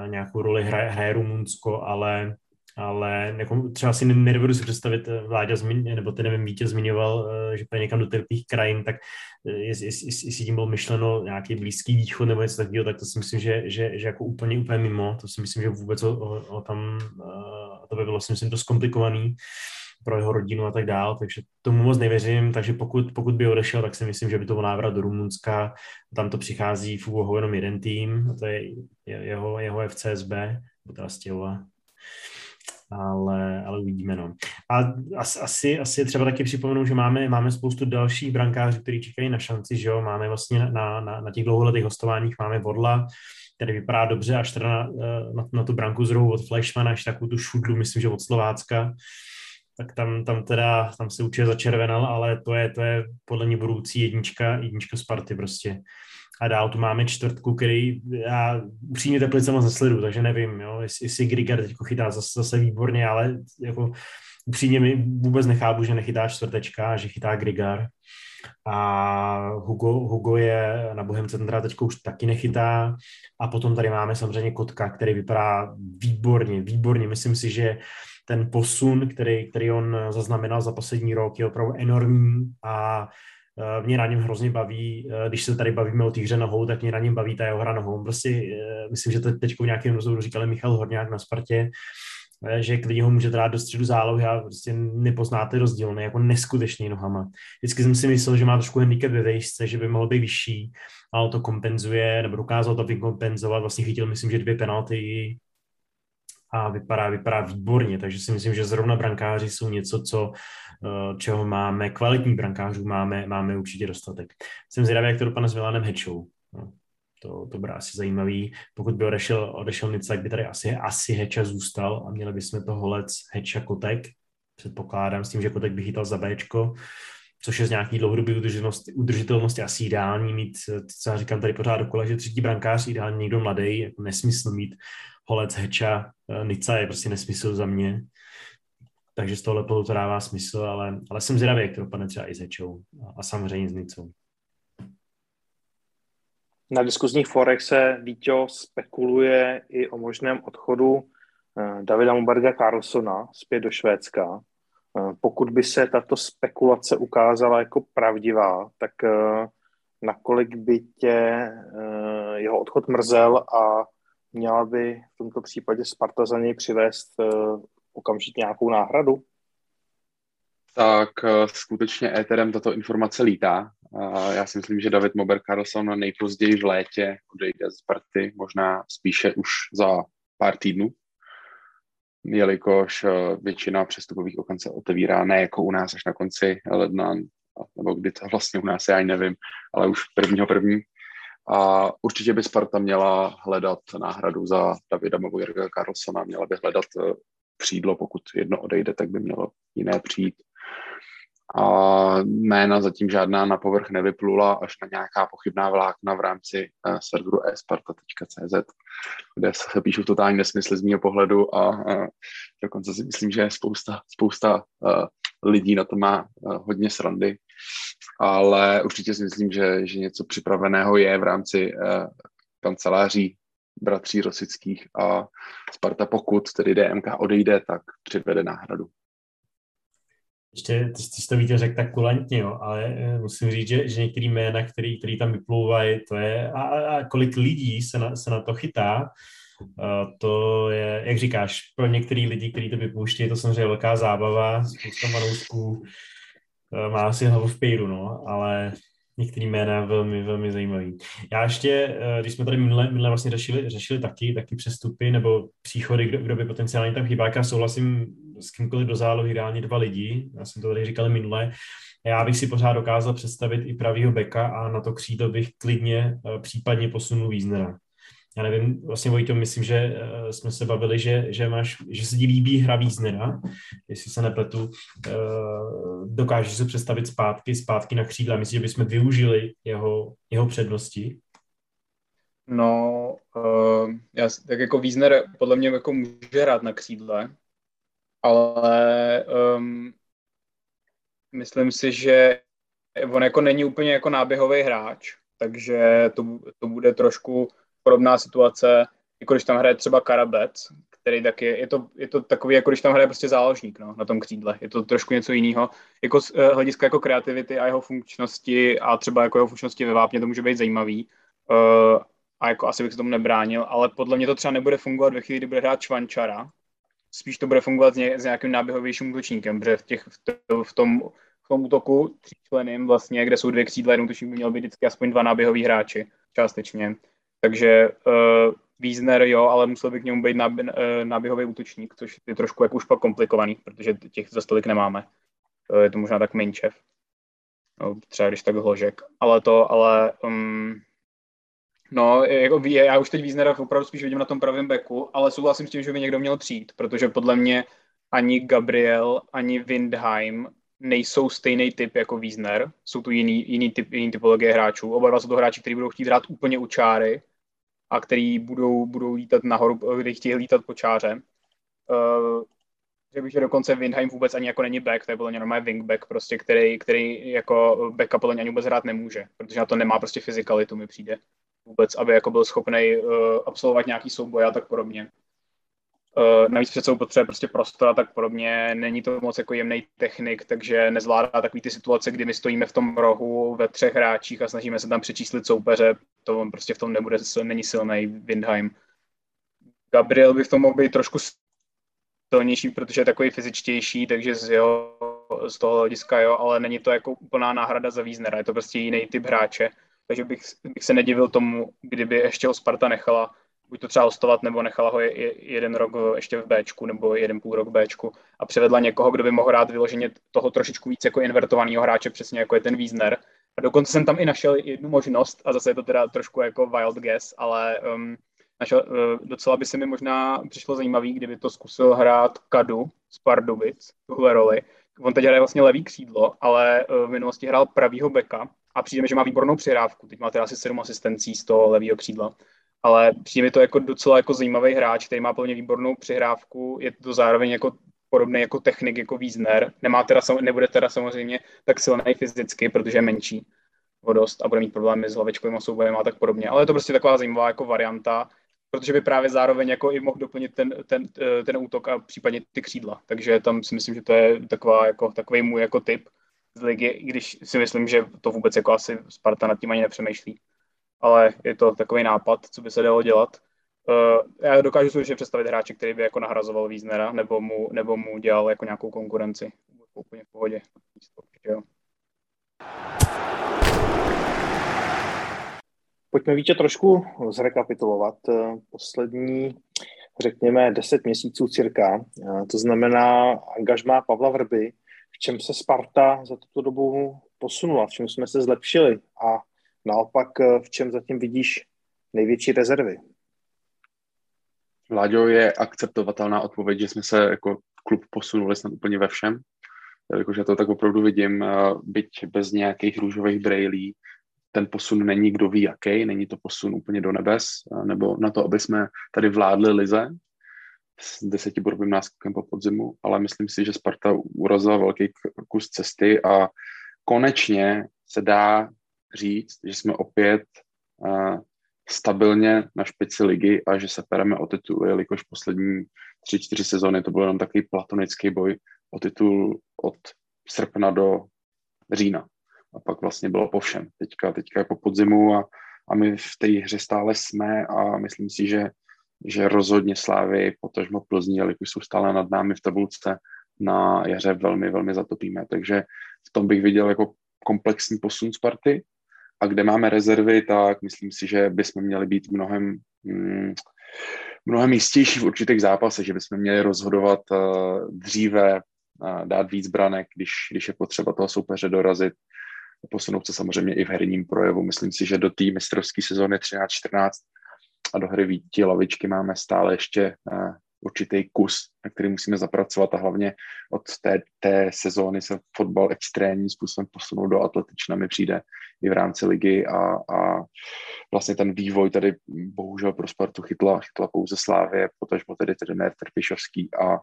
nějakou roli hraje, hraje Rumunsko, ale ale jako třeba si nedovedu si představit, eh, Vláďa zmiň, nebo ten nevím, Vítě zmiňoval, eh, že půjde někam do těch krajin, tak jestli, jestli, jestli tím bylo myšleno nějaký blízký východ nebo něco takového, tak to si myslím, že, že, že jako úplně, úplně mimo, to si myslím, že vůbec o, o, o tam, to by bylo si myslím dost komplikovaný pro jeho rodinu a tak dál, takže tomu moc nevěřím, takže pokud, pokud by odešel, tak si myslím, že by to byl návrat do Rumunska, tam to přichází v jenom jeden tým, a to je jeho, jeho FCSB, teda Stěhova ale, ale uvidíme. No. A asi, asi je třeba taky připomenout, že máme, máme spoustu dalších brankářů, kteří čekají na šanci, že jo, máme vlastně na, na, na těch dlouholetých hostováních máme Vodla, který vypadá dobře, až teda na, na, na tu branku zrohu od Flashmana, až takovou tu šudlu, myslím, že od Slovácka, tak tam, tam teda, tam se určitě začervenal, ale to je, to je podle mě budoucí jednička, jednička Sparty prostě a dál tu máme čtvrtku, který já upřímně Teplice moc nesledu, takže nevím, jo, jestli, jestli Grigar teď chytá zase, zase výborně, ale jako upřímně mi vůbec nechápu, že nechytá čtvrtečka, že chytá Grigar. A Hugo, Hugo je na Bohem centra teď už taky nechytá. A potom tady máme samozřejmě Kotka, který vypadá výborně, výborně. Myslím si, že ten posun, který, který on zaznamenal za poslední rok, je opravdu enormní a mě na něm hrozně baví, eh, když se tady bavíme o té hře nohou, tak mě na něm baví ta jeho hra nohou. Prostě eh, myslím, že to teď v nějakém rozhovoru říkal Michal Horňák na Spartě, že klidně ho může dát do středu zálohy a prostě nepoznáte rozdíl, ne, jako neskutečný nohama. Vždycky jsem si myslel, že má trošku handicap ve vejšce, že by mohl být vyšší, ale to kompenzuje, nebo dokázal to vykompenzovat, vlastně chytil, myslím, že dvě penalty a vypadá, vypadá výborně, takže si myslím, že zrovna brankáři jsou něco, co, eh, čeho máme, kvalitní brankářů máme, máme určitě dostatek. Jsem zvědavý, jak to dopadne s Milanem Hečou. No, to, to bude asi zajímavý. Pokud by odešel, odešel Nica, tak by tady asi, asi Heča zůstal a měli bychom to holec Heča Kotek, předpokládám, s tím, že Kotek by chytal za Bčko, což je z nějaký dlouhodobé udržitelnosti, udržitelnosti asi ideální mít, co já říkám tady pořád dokola, že třetí brankář, ideálně někdo mladý, jako nesmysl mít Holec, Heča, eh, Nica je prostě nesmysl za mě. Takže z tohohle pohledu to dává smysl, ale, ale jsem zvědavý, jak to dopadne třeba i s Hečou a, a samozřejmě s Nicou. Na diskuzních forech se Víťo spekuluje i o možném odchodu eh, Davida Muberga Carlsona zpět do Švédska. Eh, pokud by se tato spekulace ukázala jako pravdivá, tak nakolik by tě jeho odchod mrzel a měla by v tomto případě Sparta za něj přivést okamžitě nějakou náhradu? Tak skutečně éterem tato informace lítá. Já si myslím, že David Mober Carlson nejpozději v létě odejde z Sparty, možná spíše už za pár týdnů, jelikož většina přestupových okon se otevírá ne jako u nás až na konci ledna, nebo kdy to vlastně u nás, já ani nevím, ale už prvního první. A určitě by Sparta měla hledat náhradu za Davida Mogojerga Carlsona, měla by hledat eh, křídlo, pokud jedno odejde, tak by mělo jiné přijít. A jména zatím žádná na povrch nevyplula, až na nějaká pochybná vlákna v rámci uh, serveru esparta.cz, kde se píšou totální nesmysly z mého pohledu a uh, dokonce si myslím, že spousta, spousta uh, lidí na to má hodně srandy ale určitě si myslím, že, že něco připraveného je v rámci kanceláří bratří Rosických a Sparta, pokud tedy DMK odejde, tak přivede náhradu. Ještě, ty jsi to víte řekl tak kulantně, jo, ale eh, musím říct, že, že některý jména, který, který tam vyplouvají, to je, a, a kolik lidí se na, se na to chytá, Uh, to je, jak říkáš, pro některý lidi, kteří to vypouští, je to samozřejmě velká zábava, spousta manoušků, Eh, má asi hlavu v pejru, no, ale některý jména velmi, velmi zajímavý. Já ještě, eh, když jsme tady minule, minule vlastně řešili, řešili taky, taky přestupy nebo příchody, kdo, kdo by potenciálně tam chybá, já souhlasím s kýmkoliv do zálohy ideálně dva lidi, já jsem to tady říkal minule, já bych si pořád dokázal představit i pravýho beka a na to křídlo bych klidně eh, případně posunul Wiesnera já nevím, vlastně Vojto, myslím, že uh, jsme se bavili, že, že, máš, že se ti líbí hra Víznera, jestli se nepletu, uh, dokážeš se představit zpátky, zpátky na křídla. Myslím, že bychom využili jeho, jeho přednosti? No, uh, já, tak jako Wiesner podle mě jako může hrát na křídle, ale um, myslím si, že on jako není úplně jako náběhový hráč, takže to, to bude trošku podobná situace, jako když tam hraje třeba Karabec, který taky, je to, je to takový, jako když tam hraje prostě záložník no, na tom křídle. Je to trošku něco jiného. Jako z uh, hlediska jako kreativity a jeho funkčnosti a třeba jako jeho funkčnosti ve vápně to může být zajímavý. Uh, a jako asi bych se tomu nebránil, ale podle mě to třeba nebude fungovat ve chvíli, kdy bude hrát Čvančara. Spíš to bude fungovat s, ně, s nějakým náběhovějším útočníkem, protože v, těch, v, tom v tom útoku tříčleným vlastně, kde jsou dvě křídla, tuším by měl být vždycky aspoň dva náběhoví hráči částečně. Takže uh, Wiesner jo, ale musel by k němu být nábě, uh, náběhový útočník, což je trošku jako už pak komplikovaný, protože těch za stolik nemáme. Uh, je to možná tak Minčev. No, třeba když tak hložek. Ale to, ale um, No, jako, já už teď Wiesnera opravdu spíš vidím na tom pravém beku, ale souhlasím s tím, že by někdo měl přijít, protože podle mě ani Gabriel, ani Windheim nejsou stejný typ jako Wiesner, jsou tu jiný, jiný, typ, jiný typologie hráčů. Oba dva jsou to hráči, kteří budou chtít hrát úplně u čáry a který budou, budou lítat nahoru, kdy chtějí lítat po čáře. Řekl bych, že dokonce Windheim vůbec ani jako není back, to je mě normálně wingback, prostě, který, který jako backup podle ani vůbec hrát nemůže, protože na to nemá prostě fyzikalitu, mi přijde vůbec, aby jako byl schopný uh, absolvovat nějaký souboj a tak podobně. Uh, navíc přece potřeba prostě prostor a tak podobně. Není to moc jako jemný technik, takže nezvládá takový ty situace, kdy my stojíme v tom rohu ve třech hráčích a snažíme se tam přečíslit soupeře. To on prostě v tom nebude, není silný Windheim. Gabriel by v tom mohl být trošku silnější, protože je takový fyzičtější, takže z, jeho, z toho hlediska jo, ale není to jako úplná náhrada za Wiesnera, je to prostě jiný typ hráče. Takže bych, bych se nedivil tomu, kdyby ještě ho Sparta nechala buď to třeba hostovat, nebo nechala ho je, je, jeden rok ještě v Bčku, nebo jeden půl rok v Bčku a převedla někoho, kdo by mohl hrát vyloženě toho trošičku víc jako invertovaného hráče, přesně jako je ten Wiesner. A dokonce jsem tam i našel jednu možnost, a zase je to teda trošku jako wild guess, ale um, našel, uh, docela by se mi možná přišlo zajímavý, kdyby to zkusil hrát Kadu z Pardubic, tuhle roli. On teď hraje vlastně levý křídlo, ale uh, v minulosti hrál pravýho beka a přijde mi, že má výbornou přihrávku. Teď má teda asi sedm asistencí z toho levého křídla ale přijde mi to jako docela jako zajímavý hráč, který má plně výbornou přihrávku, je to zároveň jako podobný jako technik, jako Wiesner. Nemá teda, nebude teda samozřejmě tak silný fyzicky, protože je menší vodost a bude mít problémy s hlavečkovým soubojem a tak podobně. Ale je to prostě taková zajímavá jako varianta, protože by právě zároveň jako i mohl doplnit ten, ten, ten útok a případně ty křídla. Takže tam si myslím, že to je taková, jako, takový můj jako typ z ligy, když si myslím, že to vůbec jako asi Sparta nad tím ani nepřemýšlí ale je to takový nápad, co by se dalo dělat. Uh, já dokážu už představit hráče, který by jako nahrazoval Wiesnera, nebo mu, nebo mu dělal jako nějakou konkurenci. Úplně v pohodě. Pojďme více trošku zrekapitulovat eh, poslední, řekněme, deset měsíců cirka. Eh, to znamená angažmá Pavla Vrby, v čem se Sparta za tuto dobu posunula, v čem jsme se zlepšili a Naopak, eh, v čem zatím vidíš největší rezervy? Láďo, je akceptovatelná odpověď, že jsme se jako klub posunuli snad úplně ve všem. Jakože to tak opravdu vidím, eh, byť bez nějakých růžových brejlí, ten posun není kdo ví jaký, není to posun úplně do nebes, eh, nebo na to, aby jsme tady vládli lize s desetibodovým náskokem po podzimu, ale myslím si, že Sparta urazila velký kus cesty a konečně se dá říct, že jsme opět uh, stabilně na špici ligy a že se pereme o titul, jelikož poslední tři, čtyři sezóny to byl jenom takový platonický boj o titul od srpna do října. A pak vlastně bylo po všem. Teďka, teďka je po podzimu a, a my v té hře stále jsme a myslím si, že, že rozhodně Slávy, potažmo Plzní, jelikož jsou stále nad námi v tabulce, na jaře velmi, velmi zatopíme. Takže v tom bych viděl jako komplexní posun Sparty a kde máme rezervy, tak myslím si, že bychom měli být mnohem, mm, mnohem jistější v určitých zápasech, že bychom měli rozhodovat uh, dříve, uh, dát víc branek, když, když je potřeba toho soupeře dorazit, posunout se samozřejmě i v herním projevu. Myslím si, že do té mistrovské sezóny 13-14 a do hry Víti lavičky máme stále ještě uh, určitý kus, na který musíme zapracovat a hlavně od té, té sezóny se fotbal extrémním způsobem posunout do atletična mi přijde i v rámci ligy a, a vlastně ten vývoj tady bohužel pro Spartu chytla, chytla pouze Slávě, potažmo tedy trenér Trpišovský a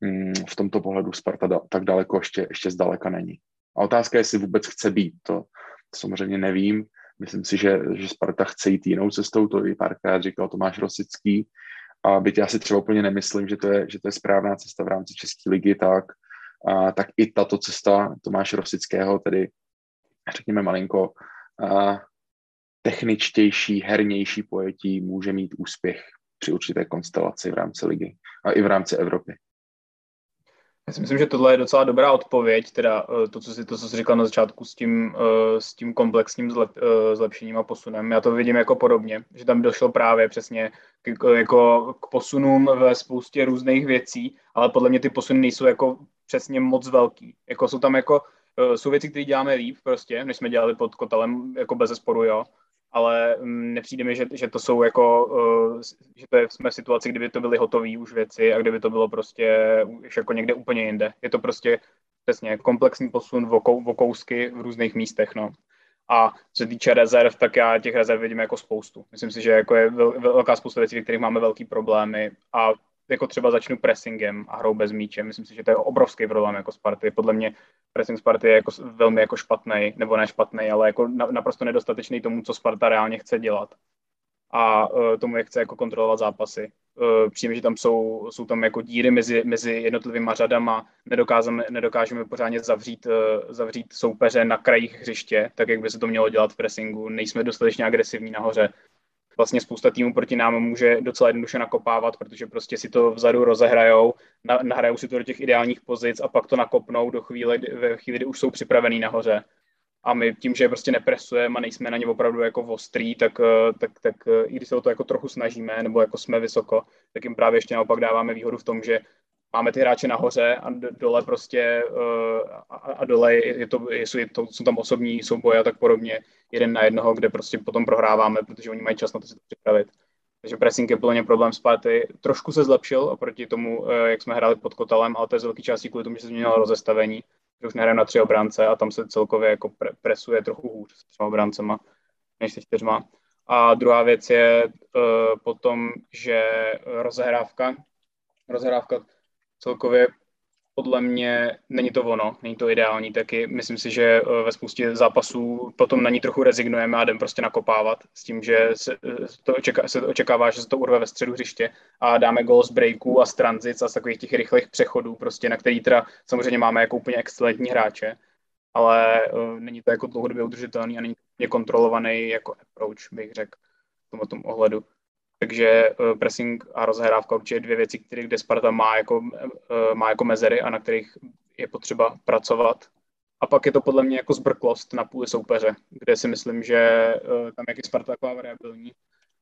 mm, v tomto pohledu Sparta da, tak daleko ještě, ještě zdaleka není. A otázka je, jestli vůbec chce být, to, to samozřejmě nevím. Myslím si, že, že Sparta chce jít jinou cestou, to i párkrát říkal Tomáš Rosický, A byť já si třeba úplně nemyslím, že to je, že to je správná cesta v rámci České ligy, tak, a, tak i tato cesta Tomáše Rosického, tedy řekněme malinko a, techničtější, hernější pojetí může mít úspěch při určité konstelaci v rámci ligy a i v rámci Evropy. Já si myslím, že tohle je docela dobrá odpověď, teda eh, to, co jsi, to, co jsi říkal na začátku s tím, eh, s tím komplexním zlep, eh, zlepšením a posunem. Já to vidím jako podobně, že tam došlo právě přesně k, jako k posunům ve spoustě různých věcí, ale podle mě ty posuny nejsou jako přesně moc velký. Jako jsou tam jako, jsou věci, které děláme líp prostě, než jsme dělali pod kotelem, jako bez sporu, jo ale mm, nepřijde mi, že, že to jsou jako, uh, že to je, jsme v situaci, kdyby to byly hotové už věci a kdyby to bylo prostě už jako někde úplně jinde. Je to prostě přesně komplexní posun vokou, vokousky v různých místech, no. A co se týče rezerv, tak já těch rezerv vidím jako spoustu. Myslím si, že jako je velká spousta věcí, ve kterých máme velký problémy a jako třeba začnu pressingem a hrou bez míče. Myslím si, že to je obrovský problém jako Sparty. Podle mě pressing Sparty je jako velmi jako špatný, nebo ne špatný, ale jako naprosto nedostatečný tomu, co Sparta reálně chce dělat. A uh, tomu, jak chce jako kontrolovat zápasy. Uh, přijím, že tam jsou, jsou tam jako díry mezi, mezi jednotlivými řadama, nedokážeme, nedokážeme pořádně zavřít, uh, zavřít soupeře na krajích hřiště, tak jak by se to mělo dělat v pressingu. Nejsme dostatečně agresivní nahoře vlastně spousta týmů proti nám může docela jednoduše nakopávat, protože prostě si to vzadu rozehrajou, na, nahrajou si to do těch ideálních pozic a pak to nakopnou do chvíle, ve chvíli, kdy už jsou připravený nahoře. A my tím, že prostě nepresujeme a nejsme na ně opravdu jako ostrý, tak, eh, tak, tak eh, i když se o to jako trochu snažíme, nebo jako jsme vysoko, tak jim právě ještě naopak dáváme výhodu v tom, že máme ty hráče nahoře a dole prostě uh, a, a dole je to, je to, jsou tam osobní souboje a tak podobně, jeden na jednoho, kde prostě potom prohráváme, protože oni mají čas na to si to připravit. Takže pressing je plně problém Sparty. Trošku se zlepšil oproti tomu, uh, jak jsme hráli pod Kotalem, ale to je z velké části kvůli tomu, že se změnilo rozestavení. Že už nehrajeme na tři obránce a tam se celkově jako pre- presuje trochu hůř s třema obráncema než se čtyřma. A druhá věc je uh, potom, že rozehrávka, rozehrávka celkově podle mě není to ono, není to ideální taky. Myslím si, že eh, ve spoustě zápasů potom na ní trochu rezignujeme a jdem prostě nakopávat s tím, že se eh, to, očeká, se očekává, že se to urve ve středu hřiště a dáme gol z breaků a z tranzic a z takových těch rychlých přechodů, prostě, na který teda samozřejmě máme jako úplně excelentní hráče, ale uh, není to jako dlouhodobě udržitelný a není to kontrolovaný jako approach, bych řekl v tomto tom ohledu. Takže eh, pressing a rozhrávka určitě dvě věci, které kde Sparta má jako, eh, má jako mezery a na kterých je potřeba pracovat. A pak je to podle mě jako zbrklost na půli soupeře, kde si myslím, že eh, tam, jak je Sparta taková variabilní,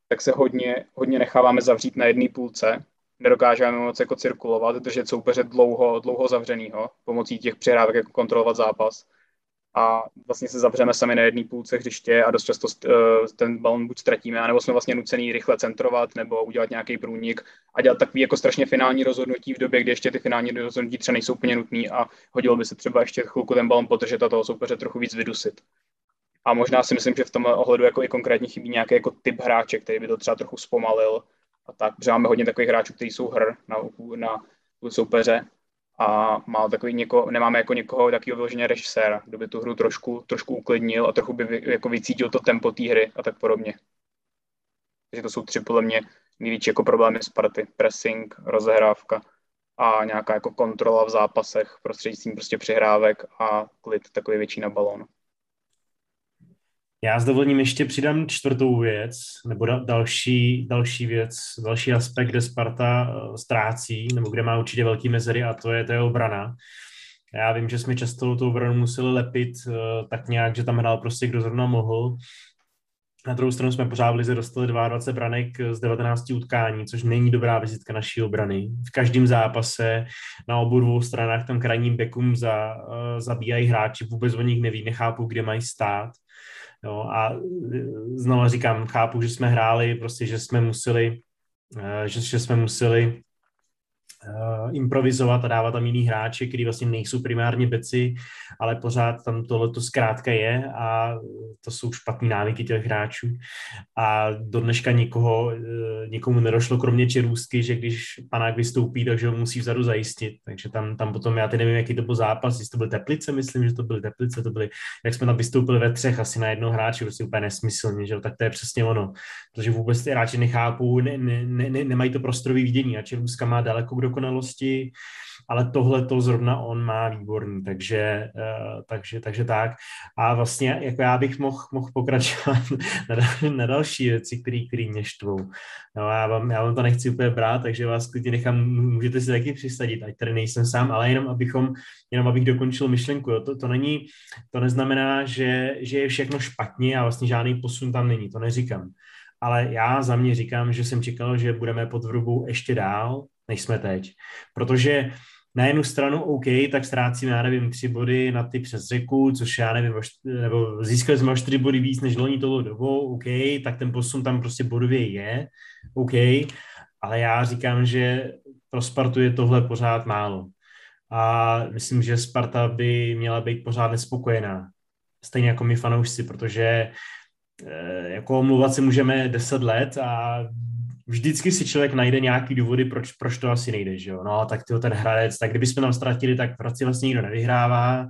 tak se hodně, hodně necháváme zavřít na jedné půlce, nedokážeme moc jako cirkulovat, držet soupeře dlouho, dlouho zavřenýho, pomocí těch přihrávek jako kontrolovat zápas a vlastně se zavřeme sami na jedné půlce hřiště a dost často eh, ten balon buď ztratíme, nebo jsme vlastně nucený rychle centrovat nebo udělat nějaký průnik a dělat takový jako strašně finální rozhodnutí v době, kdy ještě ty finální rozhodnutí třeba nejsou úplně nutný a hodilo by se třeba ještě chvilku ten balon podržet a toho soupeře trochu víc vydusit. A možná si myslím, že v tomhle ohledu jako i konkrétně chybí nějaký jako typ hráče, který by to třeba trochu zpomalil a tak, protože máme hodně takových hráčů, kteří jsou hr na, na soupeře a má takový něko, nemáme jako někoho takového vyloženě režiséra, kdo by tu hru trošku, trošku uklidnil a trochu by jako vycítil to tempo té hry a tak podobně. Takže to jsou tři podle mě největší jako problémy Sparty. Pressing, rozehrávka a nějaká jako kontrola v zápasech prostřednictvím prostě přihrávek a klid takový větší na balón. Já s dovolením ještě přidám čtvrtou věc, nebo da, další, další věc, další aspekt, kde Sparta uh, ztrácí, nebo kde má určitě velký mezery a to je, to obrana. Já vím, že jsme často tu obranu museli lepit uh, tak nějak, že tam hrál prostě kdo zrovna mohl. Na druhou stranu jsme pořád v lize dostali 22 branek z 19 utkání, což není dobrá vizitka naší obrany. V každém zápase na obou dvou stranách tam krajním bekům za, uh, zabíjají hráči, vůbec o nich neví, nechápu, kde mají stát. Jo, a e, znovu říkám, chápu, že jsme hráli, prostě, že jsme museli, e, že, že jsme museli uh, improvizovat a dávat tam jiný hráče, který vlastně nejsou primárně beci, ale pořád tam tohle to zkrátka je a to jsou špatné návyky těch hráčů. A do dneška nikoho, uh, nikomu nedošlo, kromě Čerůstky, že když panák vystoupí, takže ho musí vzadu zajistit. Takže tam, tam potom, já teď nevím, jaký to byl zápas, jestli to byl Teplice, myslím, že to byly Teplice, to byly, jak jsme tam vystoupili ve třech asi na jednoho hráče, prostě úplně nesmyslně, že tak to je přesně ono. Protože vůbec ty hráči nechápou, ne, ne, ne, nemají to prostorový vidění a Čerůstka má daleko k dokonalosti, ale tohle to zrovna on má výborný, takže, uh, takže, takže tak. A vlastně jako já bych mohl mohl pokračovat na, na další věci, které mě štvou. No, já, vám, já vám to nechci úplně brát, takže vás klidně nechám, můžete si taky přisadit, ať tady nejsem sám, ale jenom abychom, jenom abych dokončil myšlenku. Jo. To, to, není, to neznamená, že, že je všechno špatně a vlastně žádný posun tam není, to neříkám ale já za mě říkám, že jsem čekal, že budeme pod vrubou ještě dál, než jsme teď. Protože na jednu stranu OK, tak ztrácíme, já nevím, tři body na ty přes řeku, což já nevím, nebo získali jsme o čtyři body víc než loni toho dobou, OK, tak ten posun tam prostě bodově je, OK, ale já říkám, že pro Spartu je tohle pořád málo. A myslím, že Sparta by měla být pořád nespokojená. Stejně jako my fanoušci, protože eh, jako omluvat si můžeme 10 let a vždycky si člověk najde nějaký důvody, proč, proč to asi nejde, že jo. No, tak tyho ten hradec, tak kdybychom tam ztratili, tak v vlastně nikdo nevyhrává,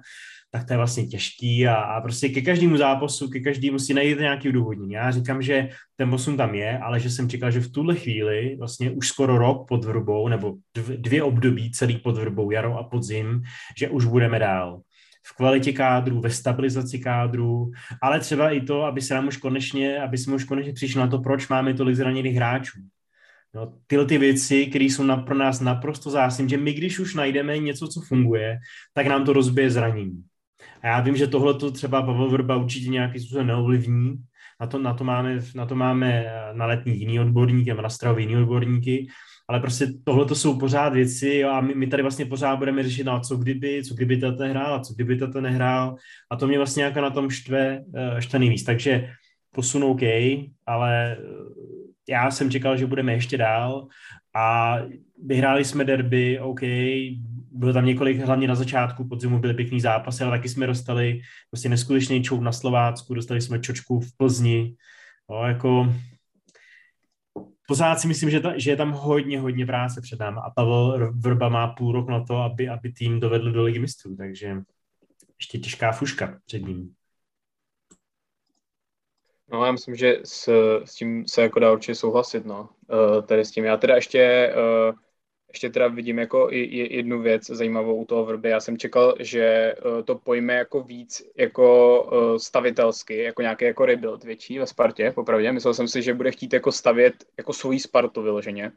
tak to je vlastně těžký a, a prostě ke každému zápasu, ke každému si najde nějaký důvodní. Já říkám, že ten posun tam je, ale že jsem čekal, že v tuhle chvíli, vlastně už skoro rok pod vrbou, nebo dvě období celý pod vrbou, jaro a podzim, že už budeme dál v kvalitě kádru, ve stabilizaci kádru, ale třeba i to, aby se nám už konečně, aby jsme už konečně přišli na to, proč máme tolik zraněných hráčů. No, tyhle ty věci, které jsou na, pro nás naprosto zásadní, že my, když už najdeme něco, co funguje, tak nám to rozbije zranění. A já vím, že tohle to třeba Pavel Vrba určitě nějaký způsobem neovlivní, na to, na to, máme, na to máme na letní jiný odborníky, na stravy jiný odborníky, ale prostě tohle to jsou pořád věci jo, a my, my tady vlastně pořád budeme řešit, no co kdyby, co kdyby tato hrál a co kdyby tato nehrál. A to mě vlastně jako na tom štve, eh, štve nejvíc, takže posun OK, ale eh, já jsem čekal, že budeme ještě dál. A vyhráli jsme derby, OK, bylo tam několik, hlavně na začátku podzimu byly pěkný zápasy, ale taky jsme dostali prostě neskutečný čout na Slovácku, dostali jsme čočku v Plzni, no, jako pořád si myslím, že, ta, že je tam hodně, hodně práce před námi a Pavel Vrba má půl rok na to, aby, aby tým dovedl do ligy mistrů, takže ještě těžká fuška před ním. No já myslím, že s, s tím se jako dá určitě souhlasit, no. Uh, tady s tím. Já teda ještě uh, ještě teda vidím jako i, jednu věc zajímavou u toho vrby. Já jsem čekal, že eh, to pojme jako víc jako eh, stavitelsky, jako nějaký jako rebuild větší ve Spartě, popravdě. Myslel jsem si, že bude chtít jako stavět jako svoji Spartu vyloženě.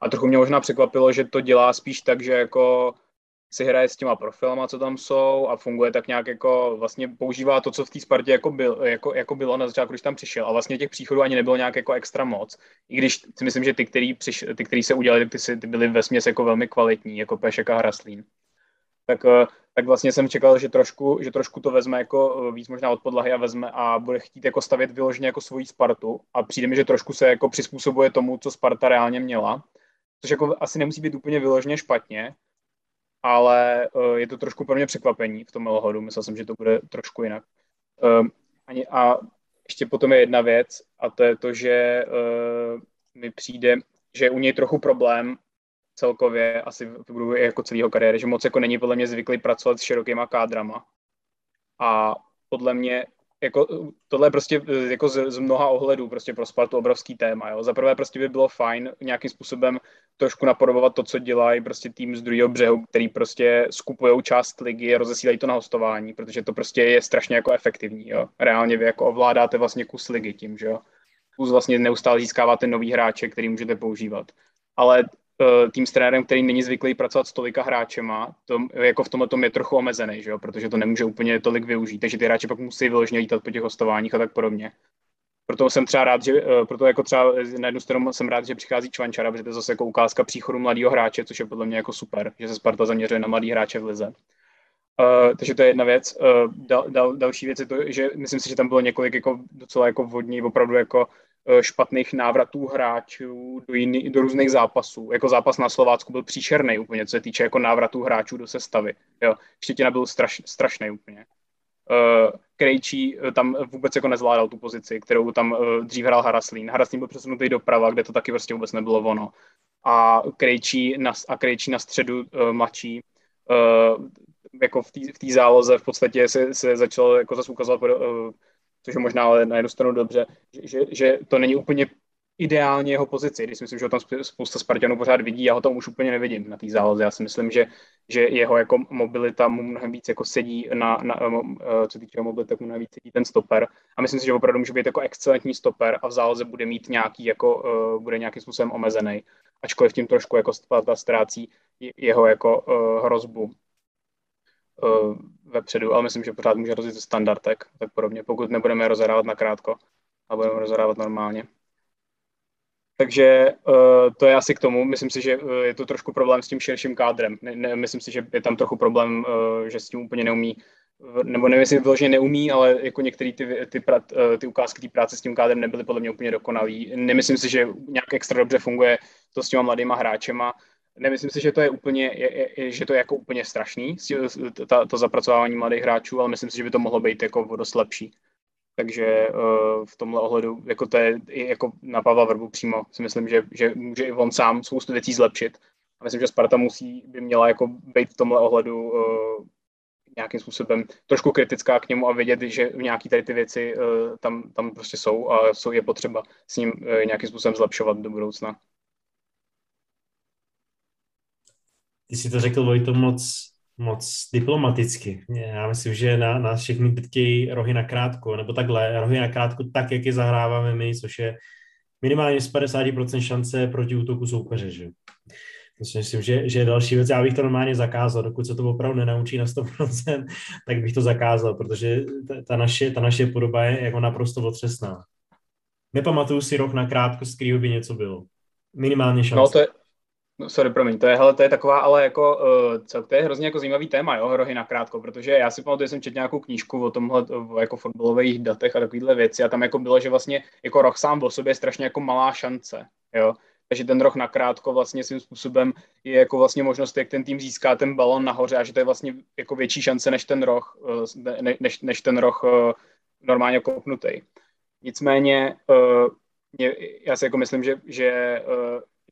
A trochu mě možná překvapilo, že to dělá spíš tak, že jako si hraje s těma profilama, co tam jsou a funguje tak nějak jako, vlastně používá to, co v té Spartě jako, byl, jako, jako bylo na začátku, když tam přišel. A vlastně těch příchodů ani nebylo nějak jako extra moc. I když si myslím, že ty, který, přiš, ty, který se udělali, ty, ty byly ve směs jako velmi kvalitní, jako Pešek a Hraslín. Tak, eh, tak vlastně jsem čekal, že trošku, že trošku to vezme jako eh, víc možná od podlahy a vezme a bude chtít jako stavět vyloženě jako svoji Spartu a přijde mi, že trošku se jako přizpůsobuje tomu, co Sparta reálně měla, což jako asi nemusí být úplně vyloženě špatně, ale uh, je to trošku pro mě překvapení v tom hodu. Myslel jsem, že to bude trošku jinak. Ani, a ještě potom je jedna věc a to je to, že uh, mi přijde, že je u něj trochu problém celkově asi v průběhu jako celého kariéry, že moc jako není podle mě zvyklý pracovat s širokýma kádrama. A podle mě jako, tohle je prostě eh, jako z, z mnoha ohledů prostě pro Spartu obrovský téma. Jo. Za prvé prostě by bylo fajn nějakým způsobem trošku napodobovat to, co dělají prostě tým z druhého břehu, který prostě skupují část ligy a rozesílají to na hostování, protože to prostě je strašně jako efektivní. Jo. Reálně vy jako ovládáte vlastně kus ligy tím, že jo. Plus vlastně neustále získáváte nový hráče, který můžete používat. Ale Eh, tým s trenérem, který není zvyklý pracovat s tolika hráčema, to, jako v tomhle tom je trochu omezený, že jo? protože to nemůže úplně tolik využít, takže ty hráči pak musí vyloženě lítat po těch hostováních a tak podobně. Proto jsem třeba rád, že, eh, proto jako třeba na jednu stranu jsem rád, že přichází Čvančara, protože to je zase jako ukázka příchodu mladého hráče, což je podle mě jako super, že se Sparta zaměřuje na mladý hráče v lize. Uh, takže to je jedna věc. Uh, dal, dal, další věc je to, že myslím si, že tam bylo několik jako docela jako vodní, opravdu jako Eh, špatných návratů hráčů do, jiný, do různých zápasů. Jako zápas na Slovácku byl příšerný úplně, co se týče jako návratů hráčů do sestavy. Jo. Štětina byl straš, strašný úplně. Uh, Krejčí uh, tam vůbec jako nezvládal tu pozici, kterou tam uh, dřív hrál Haraslín. Haraslín byl přesunutý doprava, kde to taky prostě vůbec nebylo ono. A Krejčí na, a Krejčí na středu uh, mladší jako v té záloze v podstatě se, se začal jako zase ukazovat uh, což je možná ale na jednu stranu dobře, že, že, že to není úplně ideálně jeho pozici, když si myslím, že ho tam spousta Spartanů pořád vidí, já ho tam už úplně nevidím na té záloze. Já si myslím, že, že jeho jako mobilita mu mnohem víc jako sedí na, na eh, co týče mobility, tak mu mnohem víc sedí ten stoper. A myslím si, že opravdu může být jako excelentní stoper a v záloze bude mít nějaký jako, uh, bude nějakým způsobem omezený. Ačkoliv tím trošku jako ztrácí jeho jako hrozbu uh, vepředu, ale myslím, že pořád může rozjet standardek, tak podobně, pokud nebudeme rozehrávat na krátko a budeme rozehrávat normálně. Takže uh, to je asi k tomu. Myslím si, že uh, je to trošku problém s tím širším kádrem. Ne, ne, myslím si, že je tam trochu problém, uh, že s tím úplně neumí, nebo nevím, jestli vyloženě neumí, ale jako některé ty, ty, pra, ty ukázky té práce s tím kádrem nebyly podle mě úplně dokonalý. Nemyslím si, že nějak extra dobře funguje to s těma mladýma hráčema nemyslím si, že to je úplně, je, je, že to je jako úplně strašný, ta, to zapracování mladých hráčů, ale myslím si, že by to mohlo být jako dost lepší. Takže uh, v tomhle ohledu, jako to je jako na Pavla Vrbu přímo, si myslím, že, že může i on sám spoustu věcí zlepšit. A myslím, že Sparta musí, by měla jako být v tomhle ohledu uh, nějakým způsobem trošku kritická k němu a vědět, že nějaké tady ty věci uh, tam, tam prostě jsou a jsou je potřeba s ním uh, nějakým způsobem zlepšovat do budoucna. Ty si to řekl, Vojto, moc, moc diplomaticky. Já myslím, že na, nás všechny chtějí rohy na krátko, nebo takhle, rohy na krátko tak, jak je zahráváme my, což je minimálně z 50% šance proti útoku soupeře, že? To si myslím, že, že je další věc. Já bych to normálně zakázal, dokud se to opravdu nenaučí na 100%, tak bych to zakázal, protože ta, ta, naše, ta naše podoba je jako naprosto otřesná. Nepamatuju si rok na krátko, z kterého by něco bylo. Minimálně šance. No to je, No, sorry, promiň, to je, hele, to je taková, ale jako, uh, co, to je hrozně jako zajímavý téma, jo, hrohy krátko, protože já si pamatuju, že jsem četl nějakou knížku o tomhle, o jako fotbalových datech a takovýhle věci a tam jako bylo, že vlastně jako roh sám o sobě je strašně jako malá šance, jo, takže ten roh nakrátko vlastně svým způsobem je jako vlastně možnost, jak ten tým získá ten balon nahoře a že to je vlastně jako větší šance než ten roh, eh, ne, než, než ten roh uh, normálně kopnutý. Nicméně uh, já si jako myslím, že, že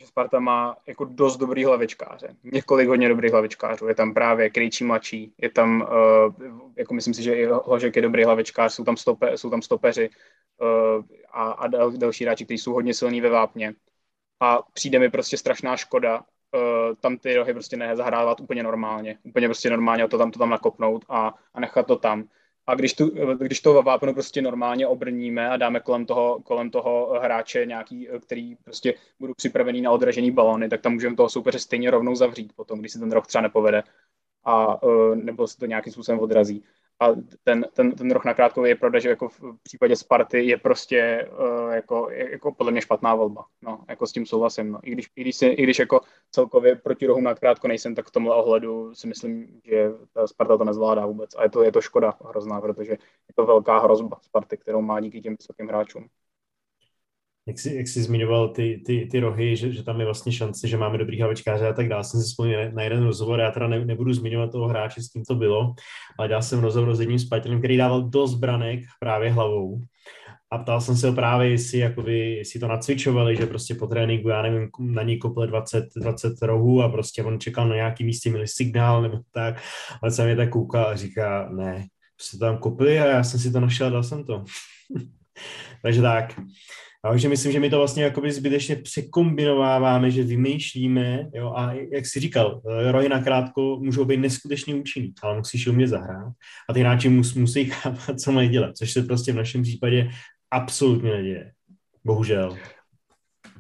že Sparta má jako dost dobrý hlavičkáře. Několik hodně dobrých hlavičkářů. Je tam právě Krejčí mladší, je tam, uh, jako myslím si, že i Hložek je dobrý hlavičkář, jsou tam, stope, jsou tam stopeři uh, a, a dal, další hráči, kteří jsou hodně silní ve vápně. A přijde mi prostě strašná škoda uh, tam ty rohy prostě nezahrávat úplně normálně. Úplně prostě normálně to tam, to tam nakopnout a, a nechat to tam a když, tu, když to vápno prostě normálně obrníme a dáme kolem toho, kolem toho hráče nějaký, který prostě budou připravený na odražení balony, tak tam můžeme toho soupeře stejně rovnou zavřít potom, když se ten rok třeba nepovede a nebo se to nějakým způsobem odrazí a ten, ten, ten roh na krátkou je pravda, že jako v případě Sparty je prostě uh, jako, jako podle mě špatná volba. No, jako s tím souhlasím. No. I, když, i, když si, I když jako celkově proti rohu na krátko nejsem, tak v tomhle ohledu si myslím, že ta Sparta to nezvládá vůbec. A je to, je to škoda hrozná, protože je to velká hrozba Sparty, kterou má díky těm vysokým hráčům jak jsi, jak jsi zmiňoval ty, ty, ty rohy, že, že tam je vlastně šance, že máme dobrý hlavičkáře a tak dále. Jsem si vzpomněl na jeden rozhovor, já teda ne, nebudu zmiňovat toho hráče, s kým to bylo, ale dělal jsem rozhovor s jedním Spartanem, který dával dost branek právě hlavou. A ptal jsem se ho právě, jestli, jakoby, jestli to nacvičovali, že prostě po tréninku, já nevím, na ní kople 20, 20 rohů a prostě on čekal na nějaký místě, měli signál nebo tak. Ale jsem je tak koukal a říká, ne, prostě tam kopli a já jsem si to našel a dal jsem to. Takže tak. Takže myslím, že my to vlastně jakoby zbytečně překombinováváme, že vymýšlíme, jo, a jak jsi říkal, eh, rohy na krátko můžou být neskutečně účinný, ale musíš umět zahrát a ty hráči mus, musí chápat, co mají dělat, což se prostě v našem případě absolutně neděje. Bohužel.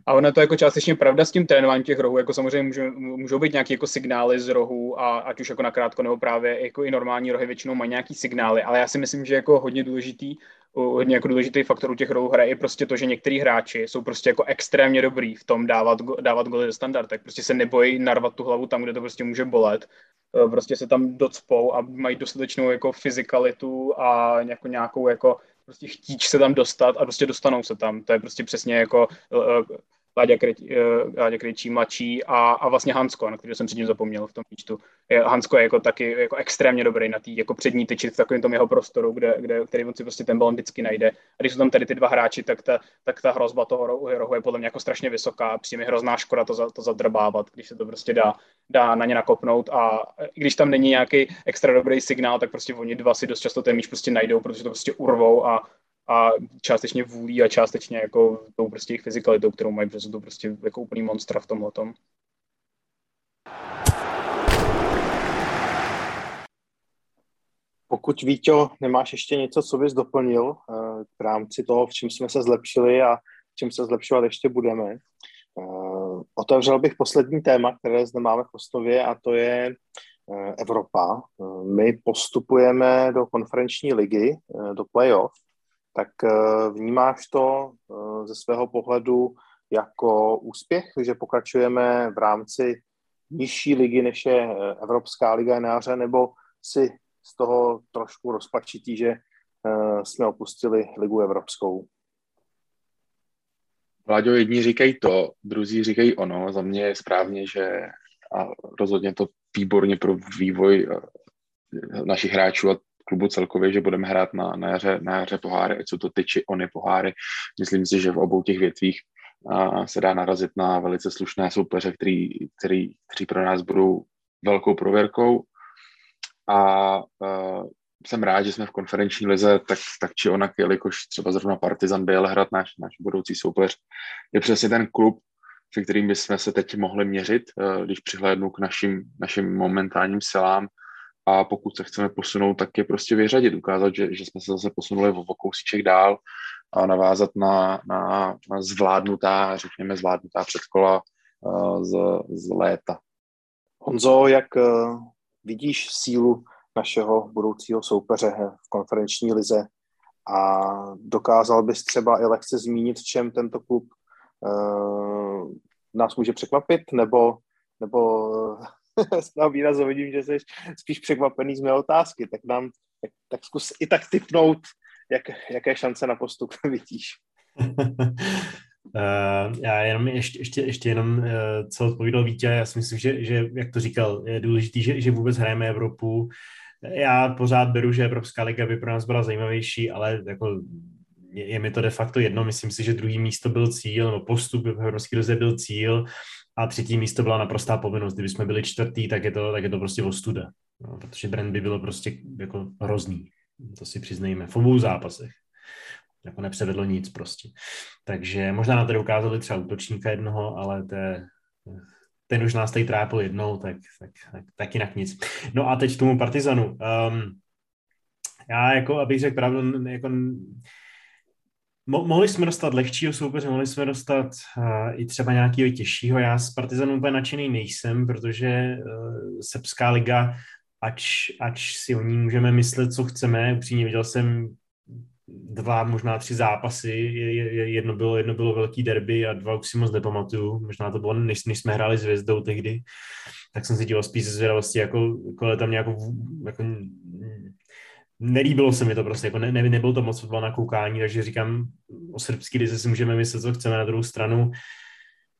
A ono to jako částečně pravda s tím trénováním těch rohů, jako samozřejmě můžou, můžou být nějaké jako signály z rohů, a ať už jako na krátko nebo právě jako i normální rohy většinou mají nějaký signály, ale já si myslím, že jako hodně důležitý, hodně jako důležitý faktor u těch rohů hraje je prostě to, že některý hráči jsou prostě jako extrémně dobrý v tom dávat, dávat goly do tak prostě se nebojí narvat tu hlavu tam, kde to prostě může bolet, e, prostě se tam docpou a mají dostatečnou jako fyzikalitu a jako nějakou jako prostě chtíč se tam dostat a prostě dostanou se tam. To je prostě přesně jako Láďa, Láďa Krejčí mladší a, a vlastně Hansko, na který jsem předtím zapomněl v tom výčtu. Hansko je jako taky jako extrémně dobrý na tý jako přední tyči v takovém tom jeho prostoru, kde, kde, který on si prostě ten balon vždycky najde. A když jsou tam tady ty dva hráči, tak ta, tak ta hrozba toho rohu je podle mě jako strašně vysoká. Přijde mi hrozná škoda to, za, to zadrbávat, když se to prostě dá, dá na ně nakopnout a když tam není nějaký extra dobrý signál, tak prostě oni dva si dost často ten míč prostě najdou, protože to prostě urvou a a částečně vůlí a částečně jako tou prostě jejich fyzikalitou, kterou mají, protože jsou to prostě jako úplný monstra v tomhle tom. Pokud Víťo, nemáš ještě něco, co bys doplnil eh, v rámci toho, v čem jsme se zlepšili a v čem se zlepšovat ještě budeme, eh, otevřel bych poslední téma, které zde máme v Osnově a to je eh, Evropa. My postupujeme do konferenční ligy, do playoff tak eh, vnímáš to eh, ze svého pohledu jako úspěch, že pokračujeme v rámci nižší ligy, než je eh, Evropská liga jaře, nebo si z toho trošku rozpačitý, že jsme opustili ligu evropskou? Vláďo, jedni říkají to, druzí říkají ono. Za mě je správně, že a rozhodně to výborně pro vývoj našich hráčů a klubu celkově, že budeme hrát na, na, jaře, na jaře poháry, ať jsou to tyči, ony poháry. Myslím si, že v obou těch větvích a, se dá narazit na velice slušné soupeře, který, který, který pro nás budou velkou prověrkou. A, a jsem rád, že jsme v konferenční lize, tak, tak či onak, jelikož třeba zrovna Partizan hrát náš, náš budoucí soupeř, je přesně ten klub, se kterým bychom se teď mohli měřit, když přihlédnu k našim, našim momentálním silám a pokud se chceme posunout, tak je prostě vyřadit, ukázat, že, že jsme se zase posunuli o kousíček dál a navázat na, na, na zvládnutá, řekněme zvládnutá předkola uh, z, z léta. Honzo, jak uh, vidíš sílu našeho budoucího soupeře v konferenční lize a dokázal bys třeba i lehce zmínit, v čem tento klub uh, nás může překvapit, nebo, nebo z toho výrazu vidím, že jsi spíš překvapený z mé otázky, tak nám tak, tak zkus i tak typnout, jak, jaké šance na postup vidíš. Uh, já jenom ještě, ještě, ještě jenom, uh, co odpovídal Vítě, já si myslím, že, že jak to říkal, je důležité, že, že vůbec hrajeme Evropu. Já pořád beru, že Evropská liga by pro nás byla zajímavější, ale jako je, je mi to de facto jedno. Myslím si, že druhý místo byl cíl, nebo postup v Evropské lize byl cíl a třetí místo byla naprostá povinnost. Kdyby jsme byli čtvrtý, tak je to, tak je to prostě ostuda. No, protože Brand by bylo prostě jako hrozný. To si přiznejme. V obou zápasech. Jako nepřevedlo nic prostě. Takže možná na to ukázali třeba útočníka jednoho, ale to je, ten už nás tady trápil jednou, tak, tak, tak, tak jinak nic. No a teď k tomu Partizanu. Um, já jako, abych řekl pravdu, jako Mo- mohli jsme dostat lehčího soupeře, mohli jsme dostat uh, i třeba nějakého těžšího. Já s Partizanem úplně nadšený nejsem, protože uh, Srbská liga, ač, ač si o ní můžeme myslet, co chceme, upřímně viděl jsem dva, možná tři zápasy, jedno bylo, jedno bylo velký derby a dva už si moc nepamatuju, možná to bylo, než, než jsme hráli s Hvězdou tehdy, tak jsem si díval spíš ze zvědavosti, jako, jako tam nějakou, jako nelíbilo se mi to prostě, jako ne, ne, nebyl to moc fotbal na koukání, takže říkám, o srbský lize si můžeme myslet, co chceme na druhou stranu.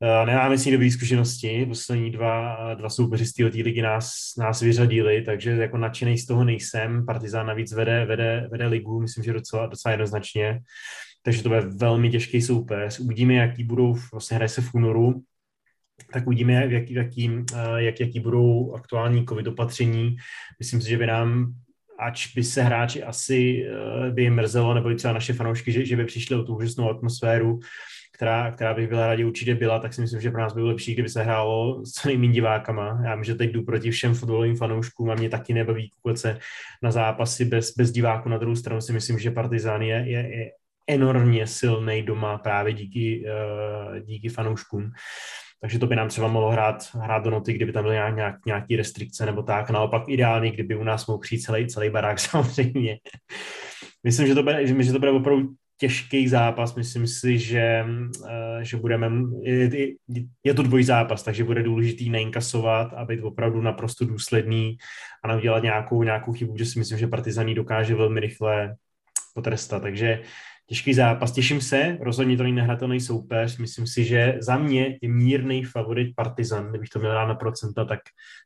Uh, nemáme s ní dobré zkušenosti, poslední dva, dva soupeři z té ligy nás, nás vyřadili, takže jako nadšený z toho nejsem. Partizán navíc vede, vede, vede ligu, myslím, že docela, docela jednoznačně, takže to bude velmi těžký soupeř. Uvidíme, jaký budou, vlastně hraje se v únoru, tak uvidíme, jak, jaký, jak, jaký budou aktuální covid opatření. Myslím si, že by nám ač by se hráči asi uh, by jim mrzelo, nebo i třeba naše fanoušky, že, že by přišli o tu úžasnou atmosféru, která, která by byla rádi určitě byla, tak si myslím, že pro nás by bylo lepší, kdyby se hrálo s co nejméně divákama. Já vím, že teď jdu proti všem fotbalovým fanouškům a mě taky nebaví koukat se na zápasy bez, bez diváků. Na druhou stranu si myslím, že Partizán je, je, je enormně silný doma právě díky, uh, díky fanouškům takže to by nám třeba mohlo hrát, hrát do noty, kdyby tam byly nějak, nějaký restrikce nebo tak. Naopak ideálně, kdyby u nás mohl přijít celý, celý barák samozřejmě. Myslím, že to, bude, že to bude opravdu těžký zápas. Myslím si, že, eh, že budeme, je, je to dvoj zápas, takže bude důležitý neinkasovat a být opravdu naprosto důsledný a neudělat nějakou, nějakou chybu, že si myslím, že Partizaní dokáže velmi rychle potrestat. Takže těžký zápas. Těším se, rozhodně to není nehratelný soupeř. Myslím si, že za mě je mírný favorit Partizan. Kdybych to měl dát na procenta, tak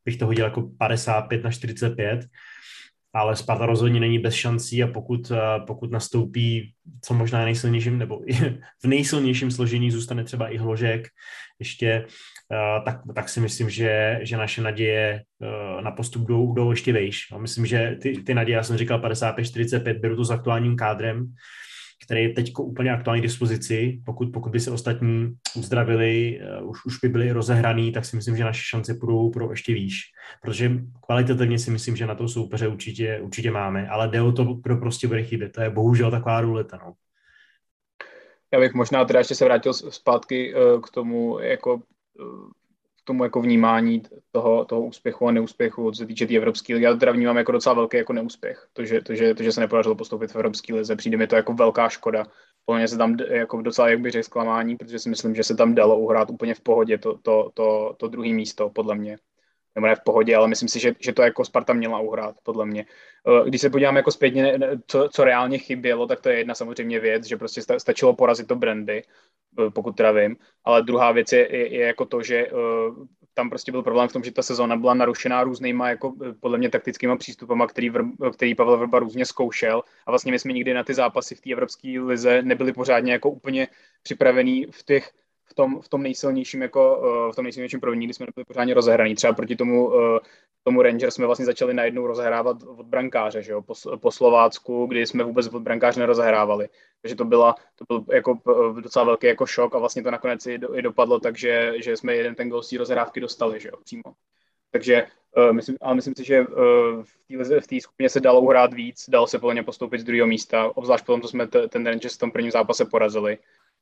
bych to hodil jako 55 na 45 ale Sparta rozhodně není bez šancí a pokud, eh, pokud nastoupí co možná nejsilnějším, nebo v nejsilnějším složení zůstane třeba i Hložek ještě, eh, tak, tak si myslím, že, že naše naděje eh, na postup jdou, jdou ještě vejš. A myslím, že ty, ty naděje, já jsem říkal 55-45, beru to s aktuálním kádrem, který je teď úplně aktuální dispozici. Pokud, pokud by se ostatní uzdravili, uh, už, už by byli rozehraný, tak si myslím, že naše šance půjdou pro ještě výš. Protože kvalitativně si myslím, že na to soupeře určitě, určitě máme, ale jde o to, kdo prostě bude chybět. To je bohužel taková ruleta. No. Já bych možná teda ještě se vrátil zpátky uh, k tomu, jako uh, tomu jako vnímání toho, toho úspěchu a neúspěchu, co se týče té tý Evropské ligy. Já to teda vnímám jako docela velký jako neúspěch. To že, to, že, to, že se nepodařilo postoupit v Evropské lize, přijde mi to jako velká škoda. Podle se tam jako docela, jak bych řekl, zklamání, protože si myslím, že se tam dalo uhrát úplně v pohodě to, to, to, to druhé místo, podle mě nebo ne v pohodě, ale myslím si, že, že to jako Sparta měla uhrát, podle mě. Eh, když se podíváme jako zpětně, co, co reálně chybělo, tak to je jedna samozřejmě věc, že prostě stačilo porazit to brandy, eh, pokud teda vím, ale druhá věc je, je, je jako to, že tam prostě byl problém v tom, že ta sezóna byla narušená různýma, jako podle mě taktickýma přístupama, který, Vr, který Pavel Vrba různě zkoušel a vlastně my jsme nikdy na ty zápasy v té evropské lize nebyli pořádně jako úplně připravený v těch v tom, v tom nejsilnějším jako, uh, v tom nejsilnějším proviní, kdy jsme nebyli pořádně rozehraní. Třeba proti tomu, uh, tomu Rangers jsme vlastně začali najednou rozehrávat od brankáře, že jo? Po, po Slovácku, kdy jsme vůbec od brankáře nerozehrávali. Takže to, byla, to byl jako uh, docela velký jako šok a vlastně to nakonec i, do, i dopadlo tak, že, jsme jeden ten gol z té rozhrávky dostali, že jo, přímo. Takže uh, myslím, ale myslím si, že uh, v té skupině se dalo uhrát víc, dalo se podle mě postoupit z druhého místa, obzvlášť potom, co jsme t- ten Rangers v tom prvním zápase porazili.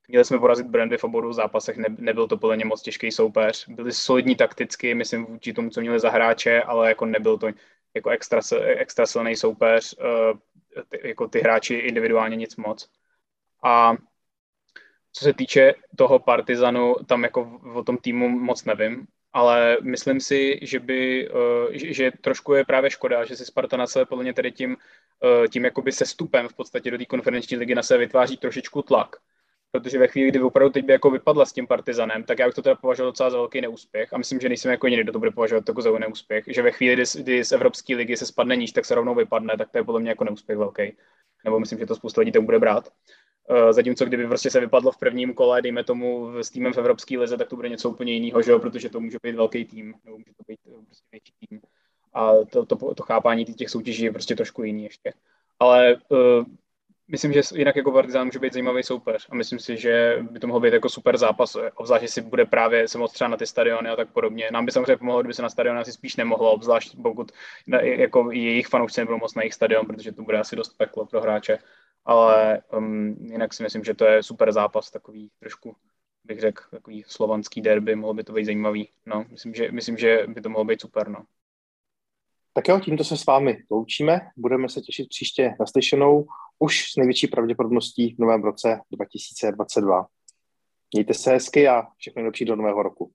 Měli jsme porazit Brandy v obou zápasech, ne, nebyl to podle ně moc těžký soupeř. Byli solidní takticky, myslím, vůči tomu, co měli za hráče, ale jako nebyl to jako extra, extra silný soupeř, uh, ty, jako ty hráči individuálně nic moc. A co se týče toho Partizanu, tam jako o tom týmu moc nevím, ale myslím si, že by, uh, že, že trošku je právě škoda, že si Sparta na sebe podle mě tedy tím, uh, tím jakoby sestupem v podstatě do té konferenční ligy na sebe vytváří trošičku tlak protože ve chvíli, kdy opravdu teď by jako vypadla s tím partizanem, tak já bych to teda považoval docela za velký neúspěch a myslím, že nejsem jako jiný, kdo to bude považovat jako za neúspěch, že ve chvíli, kdy, kdy z Evropské ligy se spadne níž, tak se rovnou vypadne, tak to je podle mě jako neúspěch velký. Nebo myslím, že to spousta lidí tomu bude brát. Uh, zatímco kdyby prostě se vypadlo v prvním kole, dejme tomu s týmem v Evropské lize, tak to bude něco úplně jiného, že jo? protože to může být velký tým, nebo může to být eh, prostě větší tým. A to, to, to chápání těch soutěží je prostě trošku jiný ještě. Ale uh, myslím, že jinak jako Partizán může být zajímavý soupeř a myslím si, že by to mohl být jako super zápas, obzvlášť, si bude právě se moc třeba na ty stadiony a tak podobně. Nám by samozřejmě pomohlo, kdyby se na stadion asi spíš nemohlo, obzvlášť pokud jako jejich fanoušci nebudou moc na jejich stadion, protože to bude asi dost peklo pro hráče. Ale um, jinak si myslím, že to je super zápas, takový trošku bych řekl, takový slovanský derby, mohlo by to být zajímavý. No, myslím, že, myslím, že by to mohlo být super. No. Tak jo, tímto se s vámi loučíme. Budeme se těšit příště naslyšenou už s největší pravděpodobností v novém roce 2022. Mějte se hezky a všechno nejlepší do nového roku.